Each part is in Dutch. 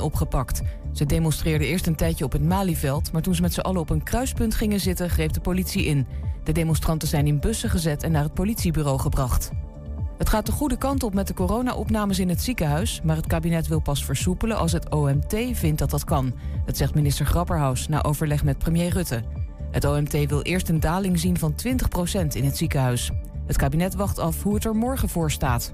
opgepakt. Ze demonstreerden eerst een tijdje op het Malieveld, maar toen ze met z'n allen op een kruispunt gingen zitten, greep de politie in. De demonstranten zijn in bussen gezet en naar het politiebureau gebracht. Het gaat de goede kant op met de corona-opnames in het ziekenhuis, maar het kabinet wil pas versoepelen als het OMT vindt dat dat kan. Dat zegt minister Grapperhaus na overleg met premier Rutte. Het OMT wil eerst een daling zien van 20% in het ziekenhuis. Het kabinet wacht af hoe het er morgen voor staat.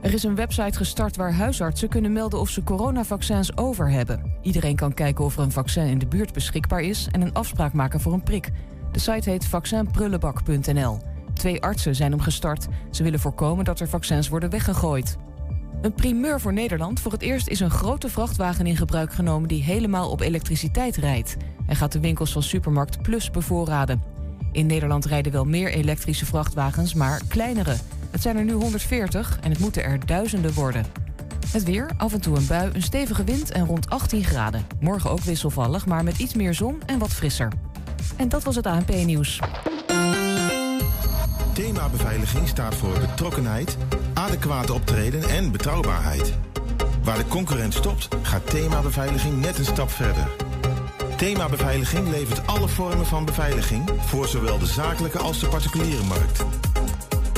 Er is een website gestart waar huisartsen kunnen melden of ze coronavaccins over hebben. Iedereen kan kijken of er een vaccin in de buurt beschikbaar is en een afspraak maken voor een prik. De site heet vaccinprullenbak.nl. Twee artsen zijn hem gestart. Ze willen voorkomen dat er vaccins worden weggegooid. Een primeur voor Nederland. Voor het eerst is een grote vrachtwagen in gebruik genomen die helemaal op elektriciteit rijdt. En gaat de winkels van Supermarkt Plus bevoorraden. In Nederland rijden wel meer elektrische vrachtwagens, maar kleinere. Het zijn er nu 140 en het moeten er duizenden worden. Het weer, af en toe een bui, een stevige wind en rond 18 graden. Morgen ook wisselvallig, maar met iets meer zon en wat frisser. En dat was het ANP-nieuws. Thema beveiliging staat voor betrokkenheid, adequate optreden en betrouwbaarheid. Waar de concurrent stopt, gaat thema beveiliging net een stap verder. Thema beveiliging levert alle vormen van beveiliging voor zowel de zakelijke als de particuliere markt.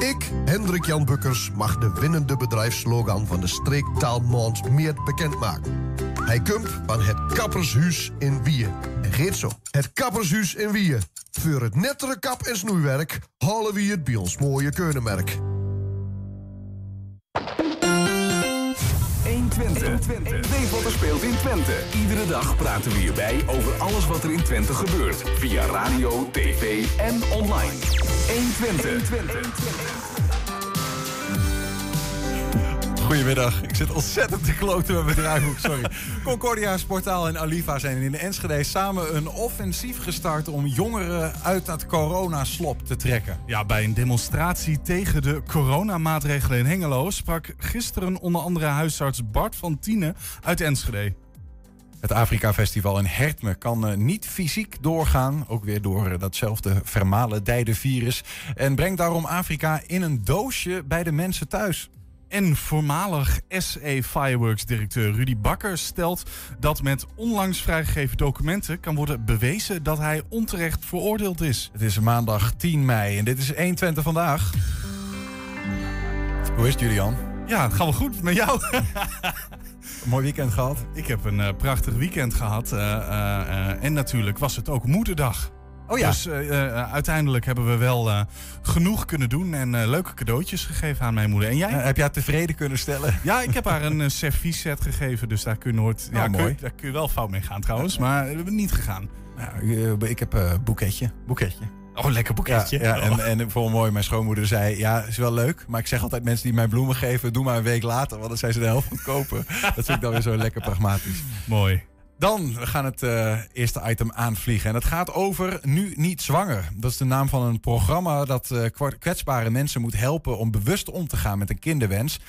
Ik, Hendrik Jan Bukkers, mag de winnende bedrijfslogan van de streektaalmond meer bekendmaken. Hij komt van het Kappershuis in Wien. En geeft zo. Het Kappershuis in Wien. Voor het nettere kap- en snoeiwerk halen we het bij ons mooie keurnenmerk. 120. Weet wat er speelt in Twente. Iedere dag praten we hierbij over alles wat er in Twente gebeurt. Via radio, tv en online. 120. Goedemiddag. Ik zit ontzettend te kloten met mijn draaiboek, sorry. Concordia, Sportaal en Aliva zijn in de Enschede samen een offensief gestart om jongeren uit dat coronaslop te trekken. Ja, bij een demonstratie tegen de coronamaatregelen in Hengelo sprak gisteren onder andere huisarts Bart van Tienen uit Enschede. Het Afrika Festival in Hertme kan uh, niet fysiek doorgaan, ook weer door uh, datzelfde vermalen virus. En brengt daarom Afrika in een doosje bij de mensen thuis. En voormalig SE Fireworks directeur Rudy Bakker stelt dat met onlangs vrijgegeven documenten kan worden bewezen dat hij onterecht veroordeeld is. Het is maandag 10 mei en dit is 120 vandaag. Hoe is het, Julian? Ja, het gaat wel goed met jou. Een mooi weekend gehad? Ik heb een uh, prachtig weekend gehad. Uh, uh, en natuurlijk was het ook moederdag. Oh ja. Dus uh, uiteindelijk hebben we wel uh, genoeg kunnen doen en leuke cadeautjes gegeven aan mijn moeder. En jij? heb jij tevreden kunnen stellen? Ja, ik heb haar een serviesset gegeven, dus daar kun je nooit. Oh, ja, mooi. Kun, daar kun je wel fout mee gaan trouwens, maar we hebben niet gegaan. Nou, ik heb een boeketje. Boeketje. Oh, lekker boeketje. Ja, ja en, en voor mooi, mijn schoonmoeder zei: Ja, is wel leuk. Maar ik zeg altijd: mensen die mij bloemen geven, doe maar een week later. Want dan zijn ze de helft goedkoper. dat vind ik dan weer zo lekker pragmatisch. Mooi. Dan we gaan het uh, eerste item aanvliegen. En het gaat over Nu Niet Zwanger. Dat is de naam van een programma dat uh, kwetsbare mensen moet helpen om bewust om te gaan met een kinderwens.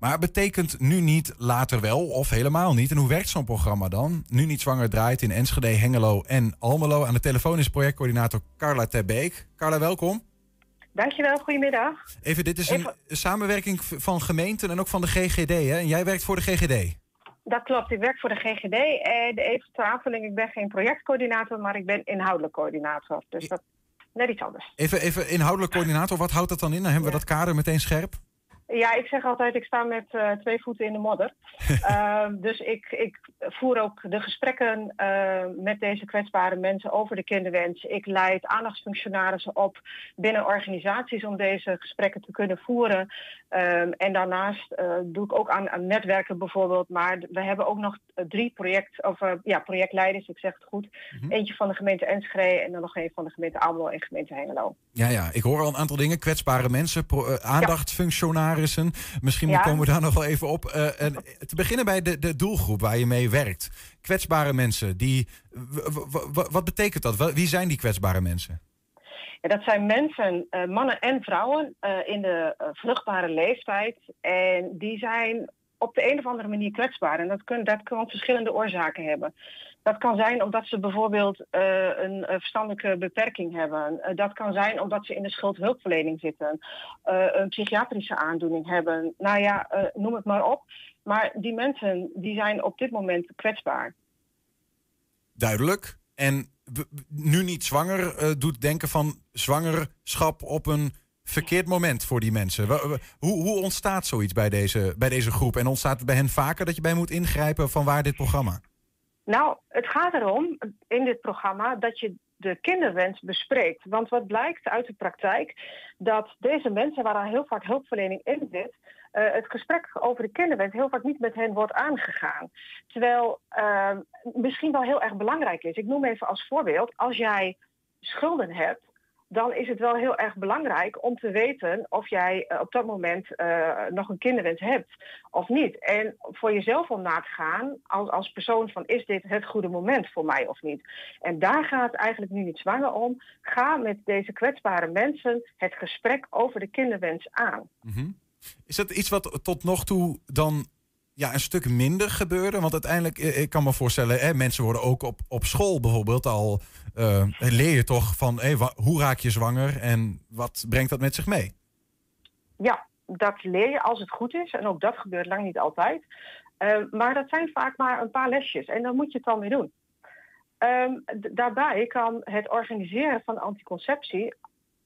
Maar betekent nu niet, later wel of helemaal niet. En hoe werkt zo'n programma dan? Nu Niet Zwanger draait in Enschede, Hengelo en Almelo. Aan de telefoon is projectcoördinator Carla Terbeek. Carla, welkom. Dankjewel, goedemiddag. Even, dit is een samenwerking van gemeenten en ook van de GGD, hè? En jij werkt voor de GGD? Dat klopt, ik werk voor de GGD. En even ter aanvulling, ik ben geen projectcoördinator, maar ik ben inhoudelijk coördinator. Dus dat net iets anders. Even, even inhoudelijk coördinator, wat houdt dat dan in? Dan hebben we dat kader meteen scherp? Ja, ik zeg altijd, ik sta met uh, twee voeten in de modder. uh, dus ik, ik voer ook de gesprekken uh, met deze kwetsbare mensen over de kinderwens. Ik leid aandachtsfunctionarissen op binnen organisaties om deze gesprekken te kunnen voeren. en daarnaast doe ik ook aan, aan, netwerken bijvoorbeeld. Maar we hebben ook nog drie project, of, ja, projectleiders, ik zeg het goed. Mm -hmm. Eentje van de gemeente Enschede en dan nog een van de gemeente Almelo en gemeente Hengelo. Ja, ja, ik hoor al een aantal dingen. Kwetsbare mensen, aandachtsfunctionarissen. Ja. Misschien ja. komen we daar nog wel even op. Uh, en te beginnen bij de, de doelgroep waar je mee werkt. Kwetsbare mensen. Die, wat betekent dat? Wie zijn die kwetsbare mensen? Ja, dat zijn mensen, uh, mannen en vrouwen, uh, in de vruchtbare leeftijd. En die zijn op de een of andere manier kwetsbaar. En dat, kun, dat kan verschillende oorzaken hebben. Dat kan zijn omdat ze bijvoorbeeld uh, een verstandelijke beperking hebben. Uh, dat kan zijn omdat ze in de schuldhulpverlening zitten. Een psychiatrische aandoening hebben. Nou ja, noem het maar op. Maar die mensen die zijn op dit moment kwetsbaar. Duidelijk. En nu niet zwanger doet denken van zwangerschap op een verkeerd moment voor die mensen. Hoe, hoe ontstaat zoiets bij deze, bij deze groep? En ontstaat het bij hen vaker dat je bij moet ingrijpen van waar dit programma? Nou, het gaat erom in dit programma dat je de kinderwens bespreekt. Want wat blijkt uit de praktijk, dat deze mensen waar heel vaak hulpverlening in zit, uh, het gesprek over de kinderwens heel vaak niet met hen wordt aangegaan. Terwijl uh, misschien wel heel erg belangrijk is. Ik noem even als voorbeeld, als jij schulden hebt, dan is het wel heel erg belangrijk om te weten of jij uh, op dat moment uh, nog een kinderwens hebt of niet. En voor jezelf om na te gaan als, als persoon van is dit het goede moment voor mij of niet. En daar gaat het eigenlijk nu niet zwanger om. Ga met deze kwetsbare mensen het gesprek over de kinderwens aan. -hmm. Is dat iets wat tot nog toe dan ja, een stuk minder gebeurde? Want uiteindelijk, eh, ik kan me voorstellen, hè, mensen worden ook op, op school bijvoorbeeld al. Uh, leer je toch van hoe raak je zwanger en wat brengt dat met zich mee? Ja, dat leer je als het goed is. En ook dat gebeurt lang niet altijd. Uh, maar dat zijn vaak maar een paar lesjes en dan moet je het dan mee doen. Um, daarbij kan het organiseren van anticonceptie,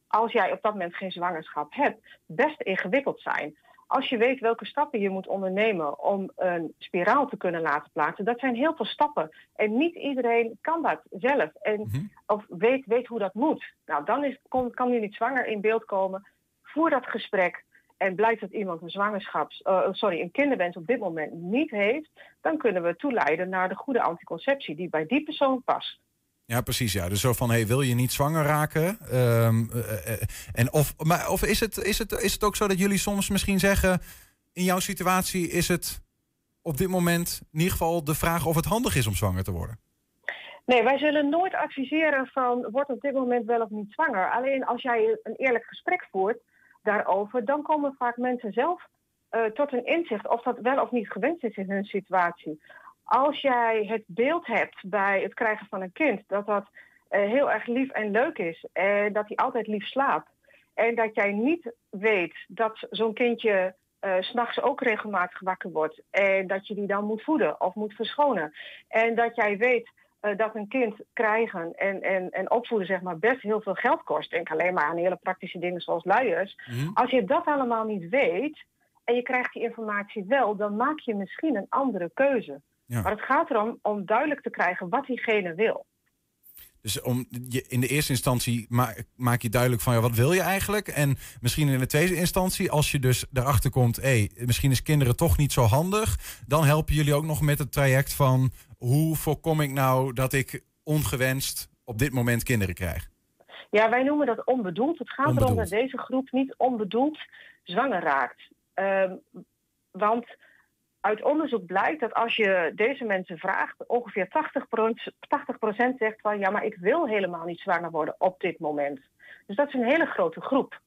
als jij op dat moment geen zwangerschap hebt, best ingewikkeld zijn als je weet welke stappen je moet ondernemen om een spiraal te kunnen laten plaatsen, dat zijn heel veel stappen. En niet iedereen kan dat zelf en, mm -hmm. of weet, weet hoe dat moet. Nou, dan is, kan nu niet zwanger in beeld komen. Voer dat gesprek en blijkt dat iemand een zwangerschaps, uh, sorry, een kinderwens op dit moment niet heeft, dan kunnen we toeleiden naar de goede anticonceptie die bij die persoon past. Ja, precies. Ja. Dus zo van, hey, wil je niet zwanger raken? Um, uh, en of maar, of is, het, is, het, is het ook zo dat jullie soms misschien zeggen... in jouw situatie is het op dit moment in ieder geval de vraag of het handig is om zwanger te worden? Nee, wij zullen nooit adviseren van word op dit moment wel of niet zwanger. Alleen als jij een eerlijk gesprek voert daarover, dan komen vaak mensen zelf uh, tot een inzicht of dat wel of niet gewenst is in hun situatie als jij het beeld hebt bij het krijgen van een kind dat dat uh, heel erg lief en leuk is en dat hij altijd lief slaapt en dat jij niet weet dat zo'n kindje uh, s'nachts ook regelmatig wakker wordt en dat je die dan moet voeden of moet verschonen en dat jij weet uh, dat een kind krijgen en, en, en opvoeden zeg maar best heel veel geld kost. Denk alleen maar aan hele praktische dingen zoals luiers. Mm -hmm. Als je dat allemaal niet weet en je krijgt die informatie wel, dan maak je misschien een andere keuze. Ja. Maar het gaat erom om duidelijk te krijgen wat diegene wil. Dus om je, in de eerste instantie maak, maak je duidelijk van ja, wat wil je eigenlijk? En misschien in de tweede instantie, als je dus erachter komt, hé, misschien is kinderen toch niet zo handig, dan helpen jullie ook nog met het traject van hoe voorkom ik nou dat ik ongewenst op dit moment kinderen krijg? Ja, wij noemen dat onbedoeld. Het gaat onbedoeld. erom dat deze groep niet onbedoeld zwanger raakt. Um, want uit onderzoek blijkt dat als je deze mensen vraagt, ongeveer 80%, 80% zegt van ja, maar ik wil helemaal niet zwanger worden op dit moment. Dus dat is een hele grote groep.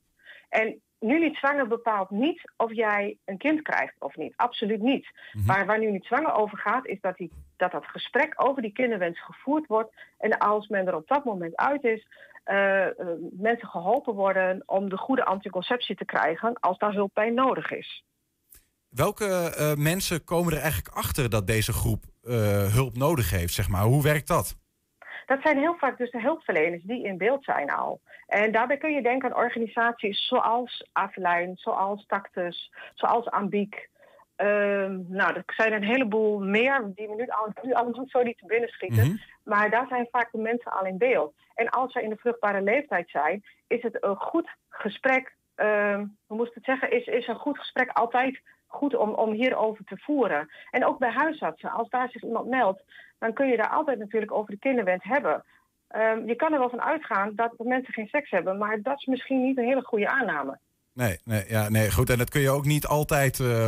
En nu niet zwanger bepaalt niet of jij een kind krijgt of niet. Absoluut niet. Mm -hmm. Maar waar nu niet zwanger over gaat, is dat, die, dat dat gesprek over die kinderwens gevoerd wordt. En als men er op dat moment uit is, uh, uh, mensen geholpen worden om de goede anticonceptie te krijgen als daar hulp bij nodig is. Welke uh, mensen komen er eigenlijk achter dat deze groep uh, hulp nodig heeft? Zeg maar? Hoe werkt dat? Dat zijn heel vaak dus de hulpverleners die in beeld zijn al. En daarbij kun je denken aan organisaties zoals Avelijn, zoals Tactus, zoals Ambiek. Uh, nou, er zijn een heleboel meer die we nu, al, nu allemaal zo niet te binnen schieten. Mm -hmm. Maar daar zijn vaak de mensen al in beeld. En als ze in de vruchtbare leeftijd zijn, is het een goed gesprek. Uh, hoe moest het zeggen? Is, is een goed gesprek altijd goed om, om hierover te voeren. En ook bij huisartsen, als daar zich iemand meldt, dan kun je daar altijd natuurlijk over de kinderwens hebben. Um, je kan er wel van uitgaan dat mensen geen seks hebben, maar dat is misschien niet een hele goede aanname. Nee, nee, ja, nee, goed. En dat kun je ook niet altijd. Uh,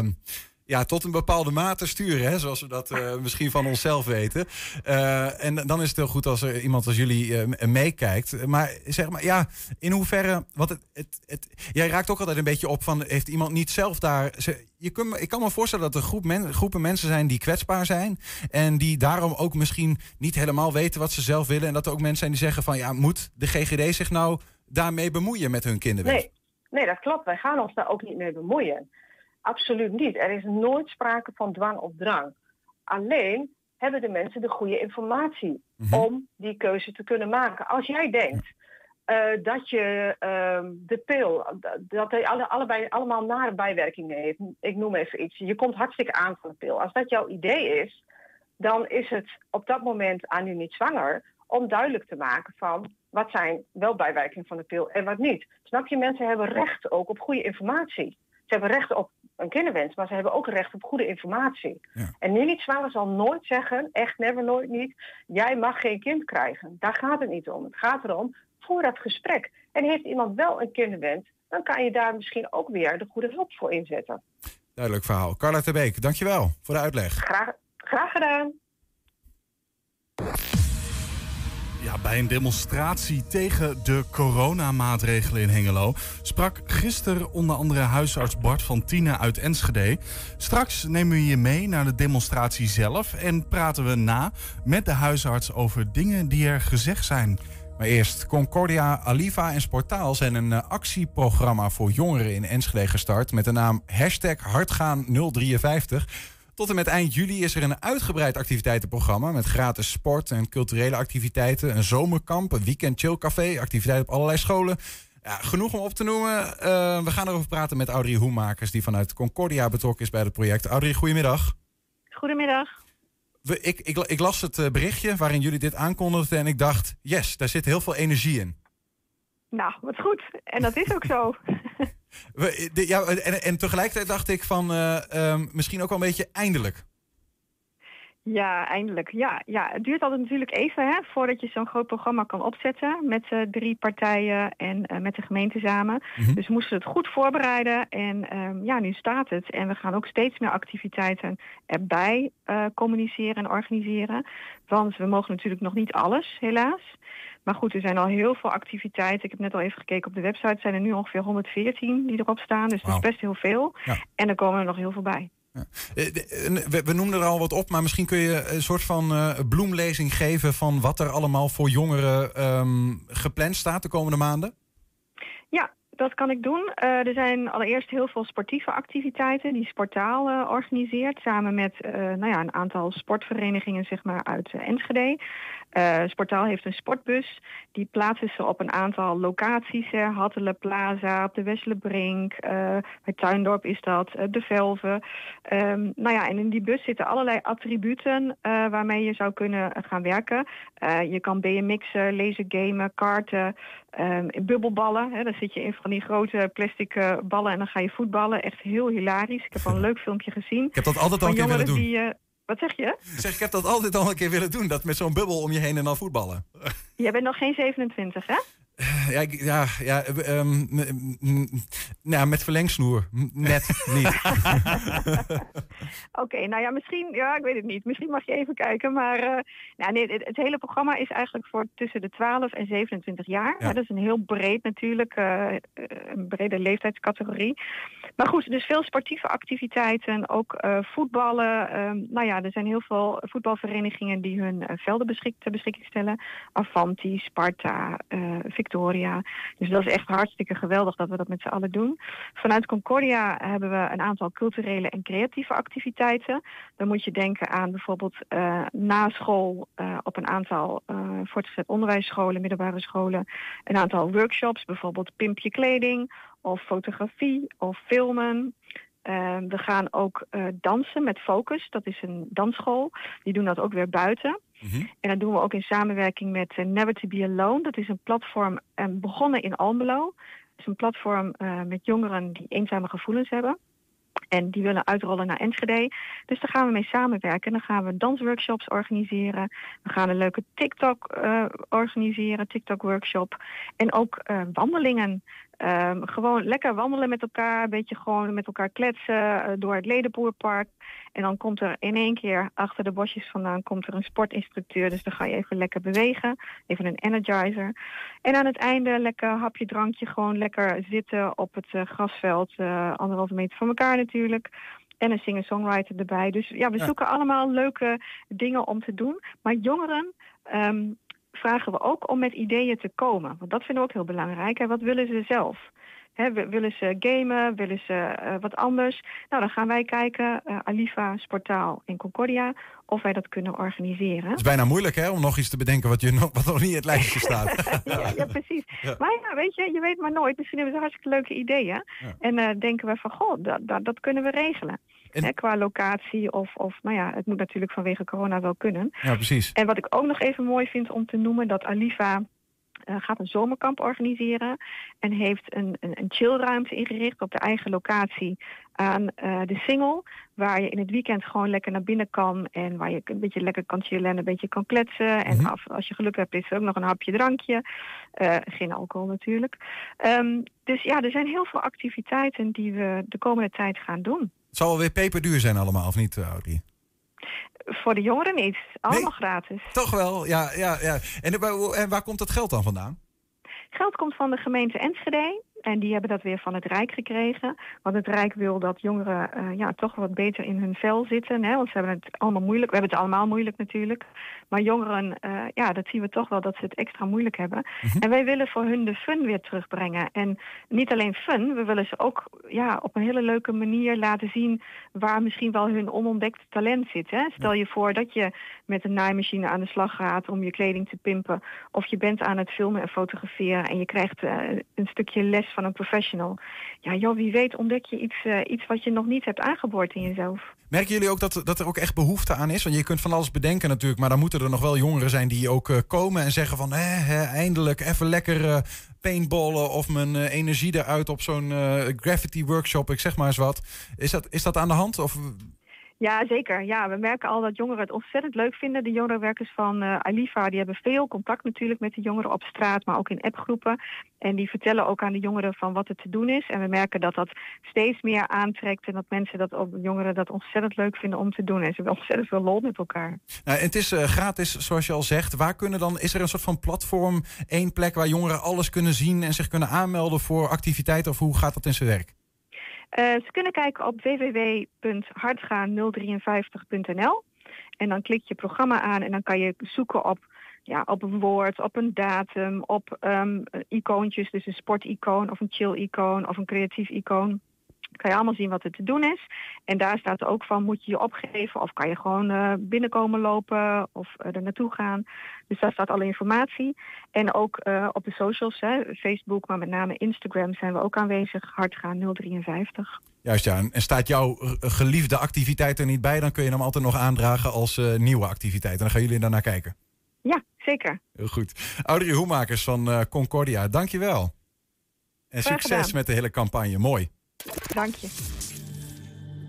ja, tot een bepaalde mate sturen, hè, zoals we dat uh, misschien van onszelf weten. Uh, en dan is het heel goed als er iemand als jullie uh, meekijkt. Maar zeg maar, ja, in hoeverre, want het, het, het, jij raakt ook altijd een beetje op van, heeft iemand niet zelf daar... Je kunt, ik kan me voorstellen dat er groepen mensen zijn die kwetsbaar zijn. En die daarom ook misschien niet helemaal weten wat ze zelf willen. En dat er ook mensen zijn die zeggen van, ja, moet de GGD zich nou daarmee bemoeien met hun kinderen? Nee, nee, dat klopt. Wij gaan ons daar ook niet mee bemoeien. Absoluut niet. Er is nooit sprake van dwang of drang. Alleen hebben de mensen de goede informatie mhm. om die keuze te kunnen maken. Als jij denkt uh, dat je uh, de pil, dat hij alle, allebei, allemaal nare bijwerkingen heeft. Ik noem even iets. Je komt hartstikke aan van de pil. Als dat jouw idee is, dan is het op dat moment aan u niet zwanger om duidelijk te maken van wat zijn wel bijwerkingen van de pil en wat niet. Snap je? Mensen hebben recht ook op goede informatie. Ze hebben recht op een kinderwens, maar ze hebben ook recht op goede informatie. Ja. En nu niet zwanger zal nooit zeggen, echt never, nooit niet, jij mag geen kind krijgen. Daar gaat het niet om. Het gaat erom, voor dat gesprek. En heeft iemand wel een kinderwens, dan kan je daar misschien ook weer de goede hulp voor inzetten. Duidelijk verhaal. Carla Terbeek, dankjewel voor de uitleg. Graag, graag gedaan. Ja, bij een demonstratie tegen de coronamaatregelen in Hengelo sprak gisteren onder andere huisarts Bart van Tienen uit Enschede. Straks nemen we je mee naar de demonstratie zelf en praten we na met de huisarts over dingen die er gezegd zijn. Maar eerst, Concordia, Aliva en Sportaal zijn een eh, actieprogramma voor jongeren in Enschede gestart met de naam hashtag Hardgaan053. Tot en met eind juli is er een uitgebreid activiteitenprogramma met gratis sport en culturele activiteiten, een zomerkamp, een weekend chillcafé, activiteiten op allerlei scholen. Ja, genoeg om op te noemen. Uh, we gaan erover praten met Audrey Hoemakers, die vanuit Concordia betrokken is bij het project. Audrey, goedemiddag. Goedemiddag. We, ik, ik, ik, las het eh, berichtje waarin jullie dit aankondigden en ik dacht, yes, daar zit heel veel energie in. Nou, wat goed. En dat is ook zo. ja, en, en tegelijkertijd dacht ik van uh, um, misschien ook wel een beetje eindelijk. Ja, eindelijk. Ja, ja, het duurt altijd natuurlijk even hè, voordat je zo'n groot programma kan opzetten met uh, drie partijen en uh, met de gemeente samen. Mm-hmm. Dus we moesten het goed voorbereiden en um, ja, nu staat het. En we gaan ook steeds meer activiteiten erbij uh, communiceren en organiseren. Want we mogen natuurlijk nog niet alles, helaas. Maar goed, er zijn al heel veel activiteiten. Ik heb net al even gekeken op de website. Er zijn er nu ongeveer 114 die erop staan. Dus dat is best heel veel. En er komen er nog heel veel bij. Ja. Eh, we, we noemden er al wat op, maar misschien kun je een soort van uh, bloemlezing geven van wat er allemaal voor jongeren um, gepland staat de komende maanden? Ja, dat kan ik doen. Uh, er zijn allereerst heel veel sportieve activiteiten die Sportaal uh, organiseert. Samen met uh, nou ja, een aantal sportverenigingen zeg maar, uit Enschede. Uh, Sportaal heeft een sportbus. Die plaatsen ze op een aantal locaties. Hè. Hattelen Plaza, op de Wesselenbrink. Uh, bij Tuindorp is dat, uh, de Velven. Um, nou ja, en in die bus zitten allerlei attributen waarmee je zou kunnen gaan werken. je kan BMX'en, laser gamen, karten, um, bubbelballen. Hè. Dan zit je in van die grote plastic ballen en dan ga je voetballen. Echt heel hilarisch. Ik heb al een leuk filmpje gezien. Ik heb dat altijd al een keer willen doen. Die, wat zeg je? Ik zeg, ik heb dat altijd al een keer willen doen. Dat met zo'n bubbel om je heen en dan voetballen. Jij bent nog geen 27, hè? Ja, ja, ja um, nou, met verlengsnoer. Net niet. Oké, nou ja, misschien, ja, ik weet het niet. Misschien mag je even kijken. Maar uh, nou, nee, het, het, hele programma is eigenlijk voor tussen de 12 en 27 jaar. Ja. dat is een heel breed natuurlijk, uh, een brede leeftijdscategorie. Maar goed, dus veel sportieve activiteiten, ook uh, voetballen. Um, nou ja, er zijn heel veel voetbalverenigingen die hun velden beschik ter beschikking stellen. Avanti, Sparta, Victoria. Victoria. Dus dat is echt hartstikke geweldig dat we dat met z'n allen doen. Vanuit Concordia hebben we een aantal culturele en creatieve activiteiten. Dan moet je denken aan bijvoorbeeld na school op een aantal voortgezet onderwijsscholen, middelbare scholen, een aantal workshops, bijvoorbeeld pimpje kleding of fotografie of filmen. Uh, we gaan ook uh, dansen met Focus. Dat is een dansschool. Die doen dat ook weer buiten. Mm-hmm. En dat doen we ook in samenwerking met uh, Never to Be Alone. Dat is een platform uh, begonnen in Almelo. Het is een platform uh, met jongeren die eenzame gevoelens hebben. En die willen uitrollen naar Enschede. Dus daar gaan we mee samenwerken. Dan gaan we dansworkshops organiseren. We gaan een leuke TikTok organiseren, TikTok-workshop. En ook wandelingen Ehm, gewoon lekker wandelen met elkaar, een beetje gewoon met elkaar kletsen eh, door het Ledenboerpark. En dan komt er in één keer achter de bosjes vandaan komt er een sportinstructeur. Dus dan ga je even lekker bewegen, even een energizer. En aan het einde lekker hapje, drankje, gewoon lekker zitten op het uh, grasveld, uh, anderhalve meter van elkaar natuurlijk. En een singer-songwriter erbij. Dus ja, we zoeken allemaal leuke dingen om te doen. Maar jongeren um, vragen we ook om met ideeën te komen. Want dat vinden we ook heel belangrijk. En wat willen ze zelf? He, willen ze gamen? Willen ze uh, wat anders? Nou, dan gaan wij kijken, uh, Alifa, Sportaal en Concordia, of wij dat kunnen organiseren. Het is bijna moeilijk hè, om nog iets te bedenken wat, je nog, wat nog niet in het lijstje staat. ja, ja, precies. Ja. Maar ja, weet je, je weet maar nooit. Misschien hebben ze hartstikke leuke ideeën. Ja. En uh, denken we van, goh, dat, dat, dat kunnen we regelen. En... Hè, qua locatie of, of, nou ja, het moet natuurlijk vanwege corona wel kunnen. Ja, precies. En wat ik ook nog even mooi vind om te noemen, dat Alifa uh, gaat een zomerkamp organiseren en heeft een, een, een chillruimte ingericht op de eigen locatie aan uh, de Singel, waar je in het weekend gewoon lekker naar binnen kan en waar je een beetje lekker kan chillen en een beetje kan kletsen. En -hmm. af, als je geluk hebt is er ook nog een hapje drankje. Uh, geen alcohol natuurlijk. Um, dus ja, er zijn heel veel activiteiten die we de komende tijd gaan doen. Het zal wel weer peperduur zijn allemaal, of niet, Audrey? Voor de jongeren niet. Allemaal nee, gratis. Toch wel, ja. ja, ja. En, en waar komt dat geld dan vandaan? Geld komt van de gemeente Enschede. En die hebben dat weer van het Rijk gekregen. Want het Rijk wil dat jongeren uh, ja, toch wat beter in hun vel zitten. Hè? Want ze hebben het allemaal moeilijk. We hebben het allemaal moeilijk natuurlijk. Maar jongeren, uh, ja, dat zien we toch wel dat ze het extra moeilijk hebben. Mm -hmm. En wij willen voor hun de fun weer terugbrengen. En niet alleen fun, we willen ze ook ja, op een hele leuke manier laten zien waar misschien wel hun onontdekte talent zit. Hè? Stel je voor dat je met een naaimachine aan de slag gaat om je kleding te pimpen. Of je bent aan het filmen en fotograferen en je krijgt uh, een stukje les van een professional. Ja, joh, wie weet ontdek je iets, uh, iets wat je nog niet hebt aangeboord in jezelf. Merken jullie ook dat, dat er ook echt behoefte aan is? Want je kunt van alles bedenken natuurlijk, maar dan moeten er nog wel jongeren zijn die ook uh, komen en zeggen van, hé, eindelijk even lekker paintballen of mijn energie eruit op zo'n graffiti workshop, ik zeg maar eens wat. Is dat, is dat aan de hand? Of ja, zeker. Ja, we merken al dat jongeren het ontzettend leuk vinden. De jongerenwerkers van uh, Alifa die hebben veel contact natuurlijk met de jongeren op straat, maar ook in appgroepen. En die vertellen ook aan de jongeren van wat er te doen is. En we merken dat dat steeds meer aantrekt en dat mensen dat ook jongeren dat ontzettend leuk vinden om te doen. En ze hebben ontzettend veel lol met elkaar. Nou, het is uh, gratis, zoals je al zegt. Waar kunnen dan, is er een soort van platform, één plek waar jongeren alles kunnen zien en zich kunnen aanmelden voor activiteiten? Of hoe gaat dat in zijn werk? Uh, ze kunnen kijken op www.hartgaan053.nl. En dan klik je programma aan en dan kan je zoeken op, ja, op een woord, op een datum, op um, icoontjes. Dus een sporticoon of een chill-icoon of een creatief icoon. Kan je allemaal zien wat er te doen is. En daar staat ook van, moet je je opgeven of kan je gewoon uh, binnenkomen lopen of uh, er naartoe gaan. Dus daar staat alle informatie. En ook uh, op de socials, hè, Facebook, maar met name Instagram zijn we ook aanwezig. Hartgaan 053. Juist ja, en staat jouw geliefde activiteit er niet bij, dan kun je hem altijd nog aandragen als nieuwe activiteit. En dan gaan jullie daarnaar kijken. Ja, zeker. Heel goed. Audrey Hoemakers van Concordia, dankjewel. En Graag succes gedaan. met de hele campagne. Mooi. Dank je.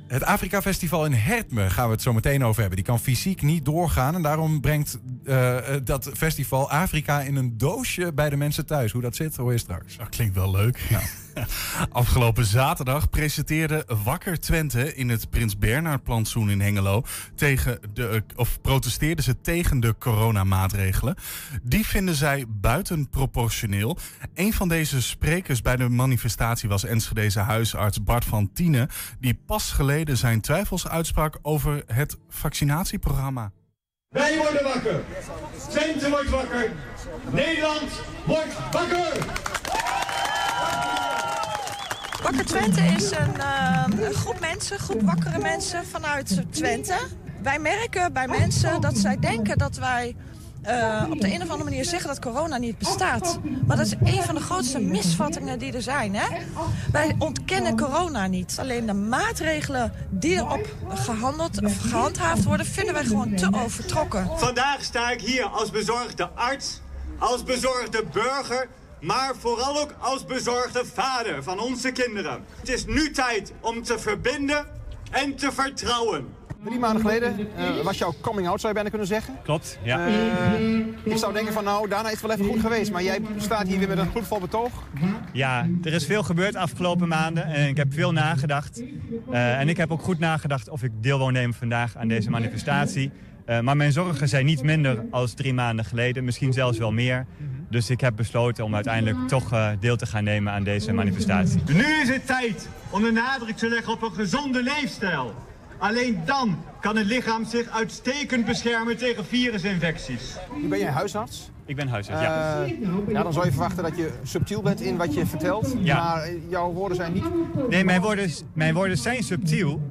Het Afrika Festival in Hertme gaan we het zo meteen over hebben. Die kan fysiek niet doorgaan. En daarom brengt uh, dat festival Afrika in een doosje bij de mensen thuis. Hoe dat zit, hoor je straks. Dat klinkt wel leuk. Nou. Afgelopen zaterdag presenteerde Wakker Twente in het Prins Bernhard plantsoen in Hengelo tegen de, of protesteerden ze tegen de coronamaatregelen. Die vinden zij buitenproportioneel. Een van deze sprekers bij de manifestatie was Enschedeze huisarts Bart van Tienen, die pas geleden zijn twijfels uitsprak over het vaccinatieprogramma. Wij worden wakker. Twente wordt wakker. Nederland wordt wakker. Wakker Twente is een, uh, een, groep mensen, groep wakkere mensen vanuit Twente. Wij merken bij mensen dat zij denken dat wij uh, op de een of andere manier zeggen dat corona niet bestaat. Maar dat is een van de grootste misvattingen die er zijn. Hè? Wij ontkennen corona niet. Alleen de maatregelen die erop gehandeld of gehandhaafd worden... vinden wij gewoon te overtrokken. Vandaag sta ik hier als bezorgde arts, als bezorgde burger maar vooral ook als bezorgde vader van onze kinderen. Het is nu tijd om te verbinden en te vertrouwen. Drie maanden geleden uh, was jouw coming out, zou je bijna kunnen zeggen. Klopt, ja. Uh, ik zou denken van nou, daarna is het wel even goed geweest. Maar jij staat hier weer met een gloedvol betoog. Ja, er is veel gebeurd afgelopen maanden en ik heb veel nagedacht. Uh, en ik heb ook goed nagedacht of ik deel wil nemen vandaag aan deze manifestatie. maar mijn zorgen zijn niet minder als drie maanden geleden, misschien zelfs wel meer. Dus ik heb besloten om uiteindelijk toch uh, deel te gaan nemen aan deze manifestatie. Nu is het tijd om de nadruk te leggen op een gezonde leefstijl. Alleen dan kan het lichaam zich uitstekend beschermen tegen virusinfecties. Nu ben jij huisarts? Ik ben huisarts, ja. Uh, ja. Dan zou je verwachten dat je subtiel bent in wat je vertelt. Ja. Maar jouw woorden zijn niet... Nee, mijn woorden, mijn woorden zijn subtiel.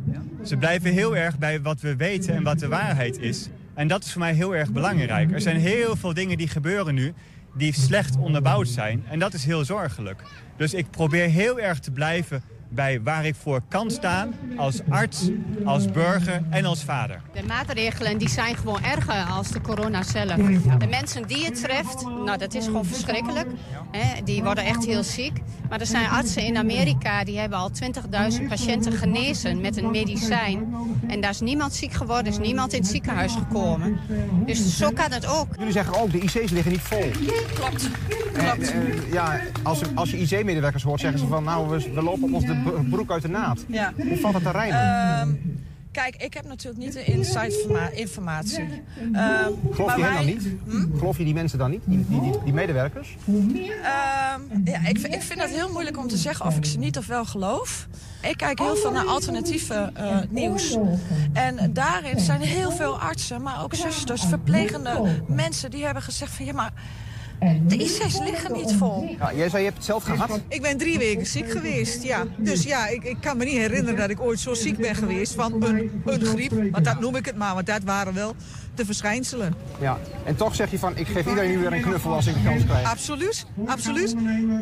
Ze blijven heel erg bij wat we weten en wat de waarheid is. En dat is voor mij heel erg belangrijk. Er zijn heel veel dingen die gebeuren nu die slecht onderbouwd zijn. En dat is heel zorgelijk. Dus ik probeer heel erg te blijven bij waar ik voor kan staan als arts, als burger en als vader. De maatregelen die zijn gewoon erger als de corona zelf. De mensen die het treft, nou dat is gewoon verschrikkelijk. Hè, die worden echt heel ziek. Maar er zijn artsen in Amerika die hebben al 20.000 patiënten genezen met een medicijn. En daar is niemand ziek geworden, is niemand in het ziekenhuis gekomen. Dus zo kan het ook. Jullie zeggen ook, de IC's liggen niet vol. Klopt. Klopt. En, en, ja, als, als je IC-medewerkers hoort, zeggen ze van nou, we, we lopen op ons de broek uit de naad. Ja. Hoe valt dat te rijmen? Uh, kijk, ik heb natuurlijk niet de inside informatie. Uh, Geloof je hen dan niet? Hm? Geloof je die mensen dan niet, die, die, die, die medewerkers? ja, ik, ik vind het heel moeilijk om te zeggen of ik ze niet of wel geloof. Ik kijk heel veel naar alternatieve uh, nieuws. En daarin zijn heel veel artsen, maar ook zusters, verplegende mensen... die hebben gezegd van ja, maar de IC's liggen niet vol. Ja, jij zei je hebt het zelf gehad? Ik ben drie weken ziek geweest, ja. Dus ja, ik, ik kan me niet herinneren dat ik ooit zo ziek ben geweest van een, een griep. Want dat noem ik het maar, want dat waren wel de verschijnselen. Ja, en toch zeg je van, ik geef iedereen nu weer een knuffel als ik de kans krijg. Absoluut, absoluut.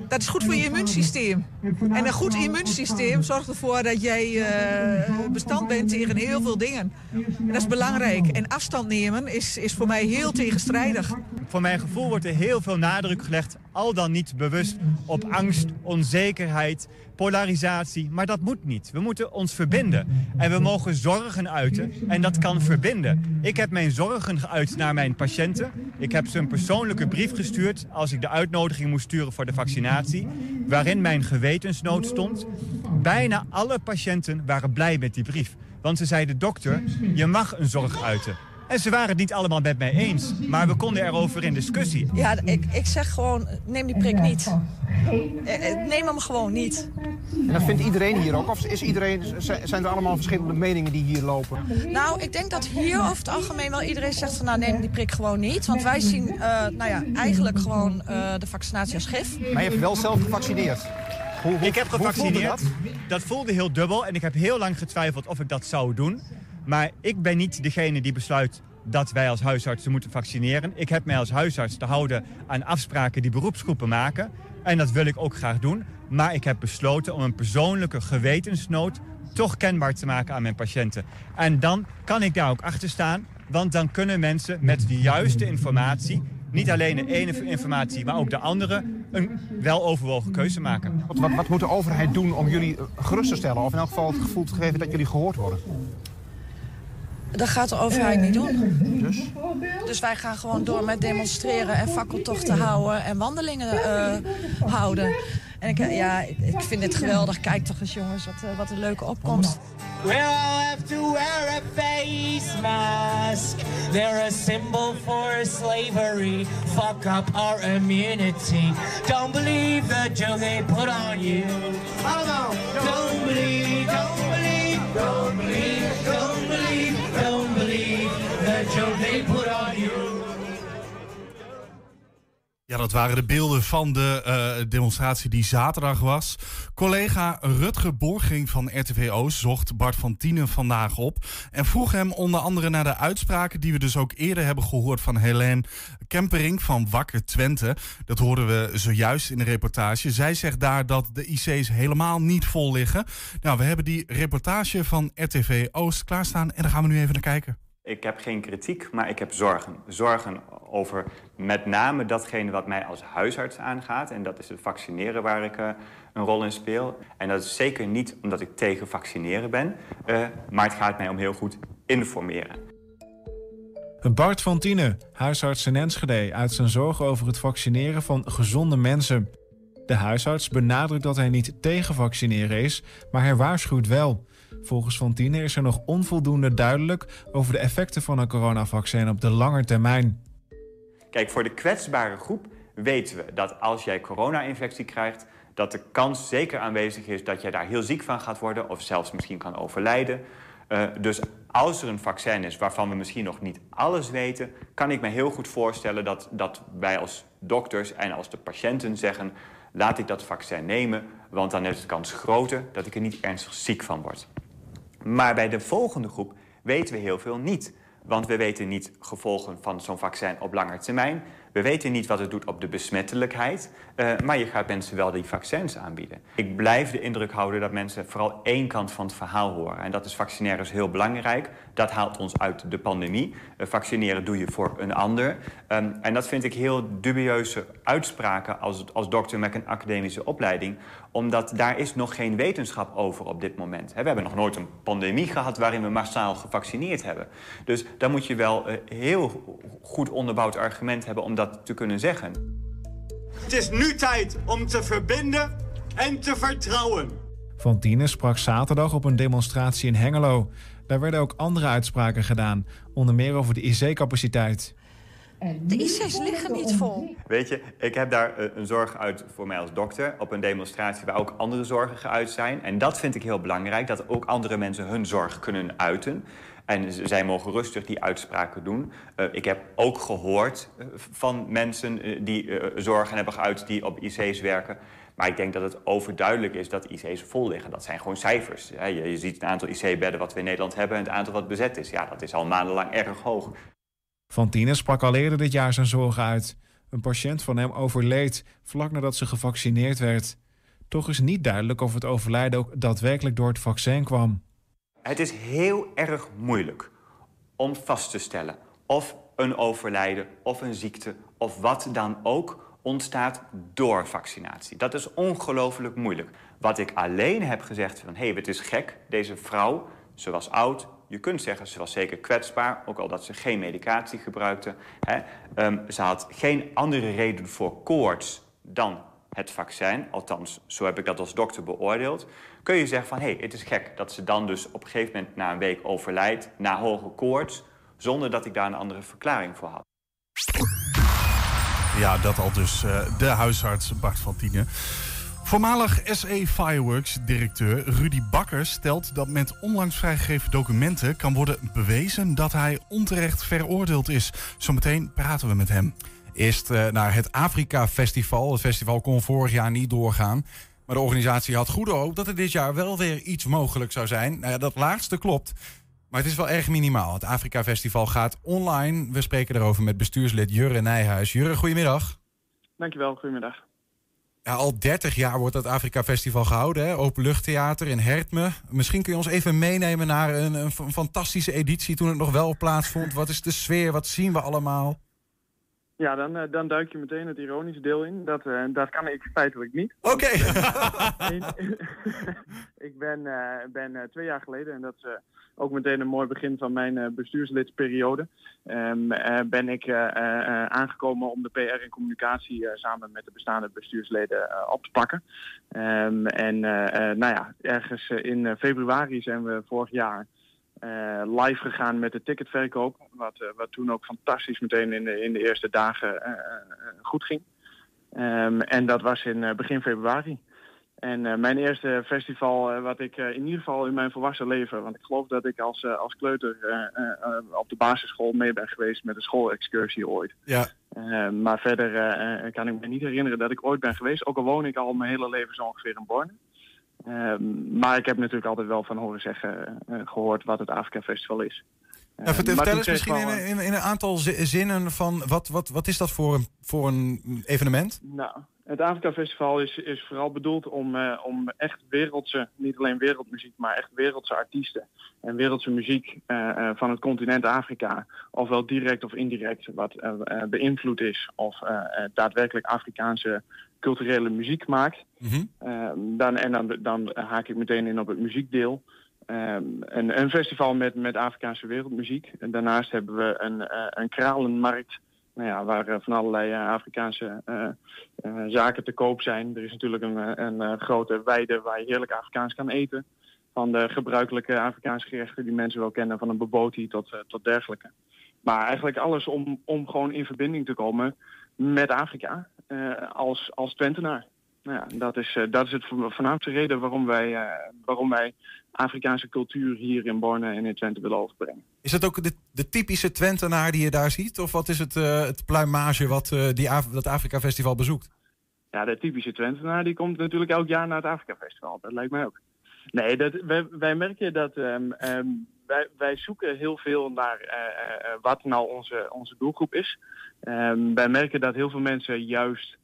Dat is goed voor je immuunsysteem. En een goed immuunsysteem zorgt ervoor dat jij uh, bestand bent tegen heel veel dingen. En dat is belangrijk. En afstand nemen is, is voor mij heel tegenstrijdig. Voor mijn gevoel wordt er heel veel nadruk gelegd, al dan niet bewust, op angst, onzekerheid, polarisatie. Maar dat moet niet. We moeten ons verbinden. En we mogen zorgen uiten. En dat kan verbinden. Ik heb mijn zorgen geuit naar mijn patiënten. Ik heb ze een persoonlijke brief gestuurd als ik de uitnodiging moest sturen voor de vaccinatie. Waarin mijn gewetensnood stond. Bijna alle patiënten waren blij met die brief. Want ze zeiden, dokter, je mag een zorg uiten. En ze waren het niet allemaal met mij eens. Maar we konden erover in discussie. Ja, ik, ik zeg gewoon, neem die prik niet. Neem hem gewoon niet. En dat vindt iedereen hier ook? Of is iedereen, zijn er allemaal verschillende meningen die hier lopen? Nou, ik denk dat hier over het algemeen wel iedereen zegt van... nou, neem die prik gewoon niet. Want wij zien uh, nou ja, eigenlijk gewoon uh, de vaccinatie als gif. Maar je hebt wel zelf gevaccineerd? Hoe, hoe, ik heb gevaccineerd. Dat? dat voelde heel dubbel. En ik heb heel lang getwijfeld of ik dat zou doen. Maar ik ben niet degene die besluit dat wij als huisartsen moeten vaccineren. Ik heb mij als huisarts te houden aan afspraken die beroepsgroepen maken. En dat wil ik ook graag doen. Maar ik heb besloten om een persoonlijke gewetensnood toch kenbaar te maken aan mijn patiënten. En dan kan ik daar ook achter staan. Want dan kunnen mensen met de juiste informatie... niet alleen de ene informatie, maar ook de andere... een weloverwogen keuze maken. Wat, wat, moet de overheid doen om jullie gerust te stellen? Of in elk geval het gevoel te geven dat jullie gehoord worden? Dat gaat de overheid niet doen. Dus? Dus wij gaan gewoon door met demonstreren en fakkeltochten houden en wandelingen uh, houden. En ik, ja, ik vind dit geweldig. Kijk toch eens jongens, wat, uh, wat een leuke opkomst. We'll have to wear a face mask. They're a symbol for slavery. Fuck up our immunity. Don't believe the joke they put on you. Don't believe, Dat waren de beelden van de uh, demonstratie die zaterdag was. Collega Rutger Borging van RTV Oost zocht Bart van Tienen vandaag op. En vroeg hem onder andere naar de uitspraken die we dus ook eerder hebben gehoord van Helene Kempering van Wakker Twente. Dat hoorden we zojuist in de reportage. Zij zegt daar dat de IC's helemaal niet vol liggen. Nou, we hebben die reportage van RTV Oost klaarstaan en daar gaan we nu even naar kijken. Ik heb geen kritiek, maar ik heb zorgen. Zorgen over met name datgene wat mij als huisarts aangaat. En dat is het vaccineren waar ik uh, een rol in speel. En dat is zeker niet omdat ik tegen vaccineren ben. Uh, maar het gaat mij om heel goed informeren. Bart van Tiene, huisarts in Enschede, uit zijn zorgen over het vaccineren van gezonde mensen. De huisarts benadrukt dat hij niet tegen vaccineren is, maar hij waarschuwt wel. Volgens Van Tiene is er nog onvoldoende duidelijk over de effecten van een coronavaccin op de lange termijn. Kijk, voor de kwetsbare groep weten we dat als jij corona-infectie krijgt, dat de kans zeker aanwezig is dat jij daar heel ziek van gaat worden of zelfs misschien kan overlijden. Uh, dus als er een vaccin is waarvan we misschien nog niet alles weten, kan ik me heel goed voorstellen dat, dat wij als dokters en als de patiënten zeggen: laat ik dat vaccin nemen, want dan is de kans groter dat ik er niet ernstig ziek van word. Maar bij de volgende groep weten we heel veel niet. Want we weten niet gevolgen van zo'n vaccin op lange termijn. We weten niet wat het doet op de besmettelijkheid, uh, maar je gaat mensen wel die vaccins aanbieden. Ik blijf de indruk houden dat mensen vooral één kant van het verhaal horen. En dat is vaccinaire is heel belangrijk. Dat haalt ons uit de pandemie. Uh, vaccineren doe je voor een ander. Um, en dat vind ik heel dubieuze uitspraken als, als dokter met een academische opleiding. Omdat daar is nog geen wetenschap over op dit moment. We hebben nog nooit een pandemie gehad waarin we massaal gevaccineerd hebben. Dus daar moet je wel uh, heel goed onderbouwd argument hebben om dat te kunnen zeggen. Het is nu tijd om te verbinden en te vertrouwen. Van sprak zaterdag op een demonstratie in Hengelo. Daar werden ook andere uitspraken gedaan, onder meer over de IC-capaciteit. De IC's liggen niet vol. Weet je, ik heb daar eh, een zorg uit voor mij als dokter... op een demonstratie waar ook andere zorgen geuit zijn. En dat vind ik heel belangrijk, dat ook andere mensen hun zorg kunnen uiten. En zij mogen rustig die uitspraken doen. Uh, ik heb ook gehoord uh, van mensen uh, die zorgen hebben geuit die op IC's werken. Maar ik denk dat het overduidelijk is dat IC's vol liggen. Dat zijn gewoon cijfers. Je, je ziet het aantal IC-bedden wat we in Nederland hebben... en het aantal wat bezet is. Ja, dat is al maandenlang erg hoog. Van Tiene sprak al eerder dit jaar zijn zorgen uit. Een patiënt van hem overleed vlak nadat ze gevaccineerd werd. Toch is niet duidelijk of het overlijden ook daadwerkelijk door het vaccin kwam. Het is heel erg moeilijk om vast te stellen of een overlijden of een ziekte of wat dan ook ontstaat door vaccinatie. Dat is ongelooflijk moeilijk. Wat ik alleen heb gezegd van hé, hey, het is gek, deze vrouw, ze was oud, je kunt zeggen, ze was zeker kwetsbaar, ook al dat ze geen medicatie gebruikte. Hè. Um, ze had geen andere reden voor koorts dan het vaccin. Althans, zo heb ik dat als dokter beoordeeld. Kun je zeggen van, hé, hey, het is gek dat ze dan dus op een gegeven moment na een week overlijdt, na hoge koorts, zonder dat ik daar een andere verklaring voor had. Ja, dat al dus uh, de huisarts Bart van Tienen. Voormalig SE Fireworks directeur Rudy Bakker stelt dat met onlangs vrijgegeven documenten kan worden bewezen dat hij onterecht veroordeeld is. Zometeen praten we met hem. Eerst uh, naar het Afrika Festival. Het festival kon vorig jaar niet doorgaan. Maar de organisatie had goede hoop dat er dit jaar wel weer iets mogelijk zou zijn. Nou ja, dat laatste klopt. Maar het is wel erg minimaal. Het Afrika Festival gaat online. We spreken erover met bestuurslid Jurre Nijhuis. Jurre, goedemiddag. Dankjewel, goedemiddag. Ja, al 30 jaar wordt het Afrika Festival gehouden. Hè? Openluchttheater in Hertme. Misschien kun je ons even meenemen naar een, een fantastische editie toen het nog wel plaatsvond. Wat is de sfeer? Wat zien we allemaal? Ja, dan, uh, dan duik je meteen het ironische deel in. Dat, uh, dat kan ik feitelijk niet. Oké. Okay. ik ben, uh, ben twee jaar geleden, en dat is ook meteen een mooi begin van mijn bestuurslidsperiode, um, ben ik aangekomen om de PR en communicatie samen met de bestaande bestuursleden op te pakken. Um, en nou ja, ergens in februari zijn we vorig jaar uh, live gegaan met de ticketverkoop. Wat, uh, wat toen ook fantastisch meteen in de, in de eerste dagen uh, goed ging. Um, en dat was in begin februari. En mijn eerste festival wat ik in ieder geval in mijn volwassen leven... want ik geloof dat ik als, als kleuter op de basisschool mee ben geweest met een schoolexcursie ooit. Ja. Ehm, maar verder kan ik me niet herinneren dat ik ooit ben geweest. Ook al woon ik al mijn hele leven zo ongeveer in Borne. Um, maar ik heb natuurlijk altijd wel van horen zeggen uh, gehoord wat het Afrika Festival is. Ja, vertel, vertel eens misschien in, in, in, een aantal zinnen van wat, wat, wat is dat voor een, voor een evenement? Nou, het Afrika Festival is, is vooral bedoeld om, uh, om echt wereldse, niet alleen wereldmuziek, maar echt wereldse artiesten en wereldse muziek uh, van het continent Afrika, ofwel direct of indirect, wat beïnvloed is of daadwerkelijk Afrikaanse culturele muziek maakt. Mm -hmm. uh, dan, en dan, dan haak ik meteen in op het muziekdeel. Ehm, een, een festival met, met Afrikaanse wereldmuziek. En daarnaast hebben we een, eh, een kralenmarkt nou ja, waar eh, van allerlei eh, Afrikaanse zaken te koop zijn. Er is natuurlijk een, een grote weide waar je heerlijk Afrikaans kan eten. Van de gebruikelijke Afrikaanse gerechten die mensen wel kennen, van een boboti tot, tot dergelijke. Maar eigenlijk alles om, om gewoon in verbinding te komen met Afrika als, als Twentenaar. Nou ja, dat is, dat is het voornaamste reden waarom wij, waarom wij Afrikaanse cultuur hier in Borne en in Twente willen overbrengen. Is dat ook de, de typische Twentenaar die je daar ziet? Of wat is het, uh, het pluimage wat uh, die Af dat Afrika Festival bezoekt? Ja, de typische Twentenaar die komt natuurlijk elk jaar naar het Afrika Festival. Dat lijkt mij ook. Nee, dat, wij, wij merken dat um, um, wij, wij zoeken heel veel naar uh, wat nou onze, onze doelgroep is. Um, wij merken dat heel veel mensen juist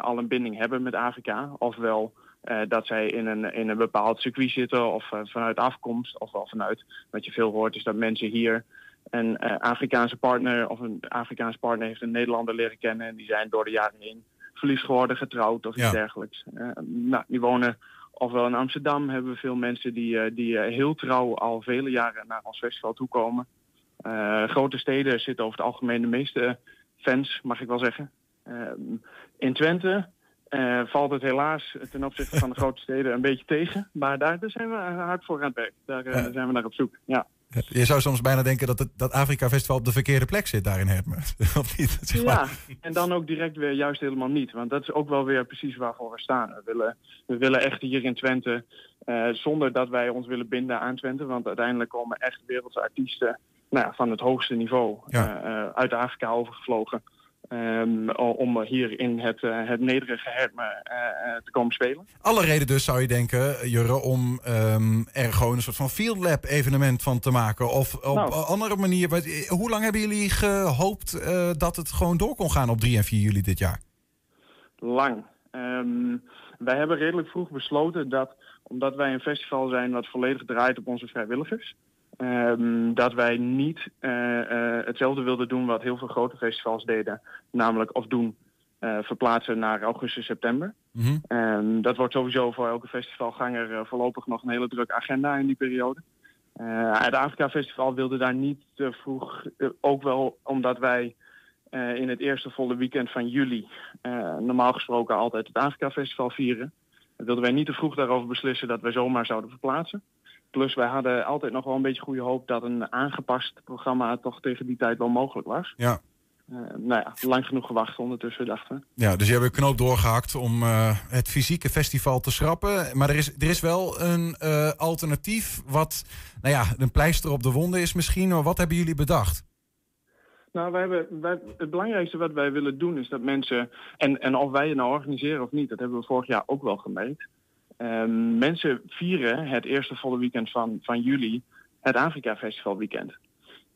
al een binding hebben met Afrika. Ofwel uh, dat zij in een, in een bepaald circuit zitten of uh, vanuit afkomst of wel vanuit. Wat je veel hoort is dat mensen hier een uh, Afrikaanse partner of een Afrikaanse partner heeft een Nederlander leren kennen en die zijn door de jaren heen verliefd geworden, getrouwd of iets dergelijks. nou, die wonen ofwel in Amsterdam hebben we veel mensen die, die heel trouw al vele jaren naar ons festival toekomen. grote steden zitten over het algemeen de meeste fans, mag ik wel zeggen. In Twente uh, valt het helaas ten opzichte van de grote steden een beetje tegen. Maar daar, daar zijn we hard voor aan het werk. Daar uh, zijn we naar op zoek. Ja. Je zou soms bijna denken dat het dat Afrika Festival op de verkeerde plek zit daar in Hermen. of niet? Zeg maar. Ja, en dan ook direct weer juist helemaal niet. Want dat is ook wel weer precies waarvoor we staan. We willen, we willen echt hier in Twente, uh, zonder dat wij ons willen binden aan Twente. Want uiteindelijk komen echt wereldse artiesten nou ja, van het hoogste niveau ja. uit Afrika overgevlogen. Um, om hier in het, uh, het nederige Herme uh, te komen spelen. Alle reden dus zou je denken, Jurre, om um, er gewoon een soort van field lab evenement van te maken. Of op nou. andere manier. Hoe lang hebben jullie gehoopt uh, dat het gewoon door kon gaan op 3 en 4 juli dit jaar? Lang. Um, wij hebben redelijk vroeg besloten dat, omdat wij een festival zijn wat volledig draait op onze vrijwilligers. Um, dat wij niet uh, uh, hetzelfde wilden doen wat heel veel grote festivals deden. Namelijk of doen uh, verplaatsen naar augustus, september. Mm -hmm. um, dat wordt sowieso voor elke festivalganger voorlopig nog een hele drukke agenda in die periode. het Afrika Festival wilde daar niet te vroeg, ook wel omdat wij in het eerste volle weekend van juli normaal gesproken altijd het Afrika Festival vieren. wilden wij niet te vroeg daarover beslissen dat wij zomaar zouden verplaatsen. Plus wij hadden altijd nog wel een beetje goede hoop dat een aangepast programma toch tegen die tijd wel mogelijk was. Ja. Uh, nou ja, lang genoeg gewacht ondertussen, dachten we. Ja, dus je hebt een knoop doorgehakt om uh, het fysieke festival te schrappen. Maar er is, er is wel een uh, alternatief wat, nou ja, een pleister op de wonden is misschien. Maar wat hebben jullie bedacht? Nou, wij hebben, wij, het belangrijkste wat wij willen doen is dat mensen, en, en of wij het nou organiseren of niet, dat hebben we vorig jaar ook wel gemerkt. Um, mensen vieren het eerste volle weekend van, van juli het Afrika Festival weekend.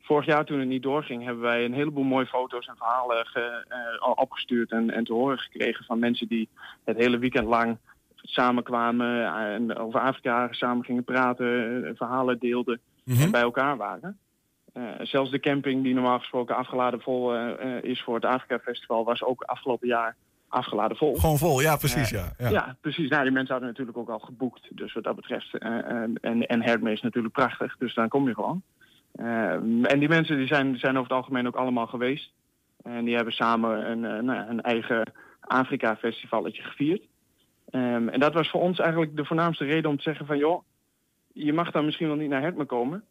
Vorig jaar toen het niet doorging, hebben wij een heleboel mooie foto's en verhalen ge, uh, opgestuurd en, en te horen gekregen van mensen die het hele weekend lang samenkwamen en over Afrika samen gingen praten, verhalen deelden mm -hmm. en bij elkaar waren. Uh, zelfs de camping die normaal gesproken afgeladen vol uh, is voor het Afrika Festival was ook afgelopen jaar afgeladen vol. Gewoon vol, ja, precies. ja, ja. ja, precies. Nou, die mensen hadden natuurlijk ook al geboekt. Dus wat dat betreft. Uh, en, en Hermes is natuurlijk prachtig, dus dan kom je gewoon. En die mensen die zijn, zijn over het algemeen ook allemaal geweest. En die hebben samen een, nou, een eigen Afrika-festivalletje gevierd. Um, en dat was voor ons eigenlijk de voornaamste reden om te zeggen van... joh, je mag dan misschien wel niet naar Hermes komen...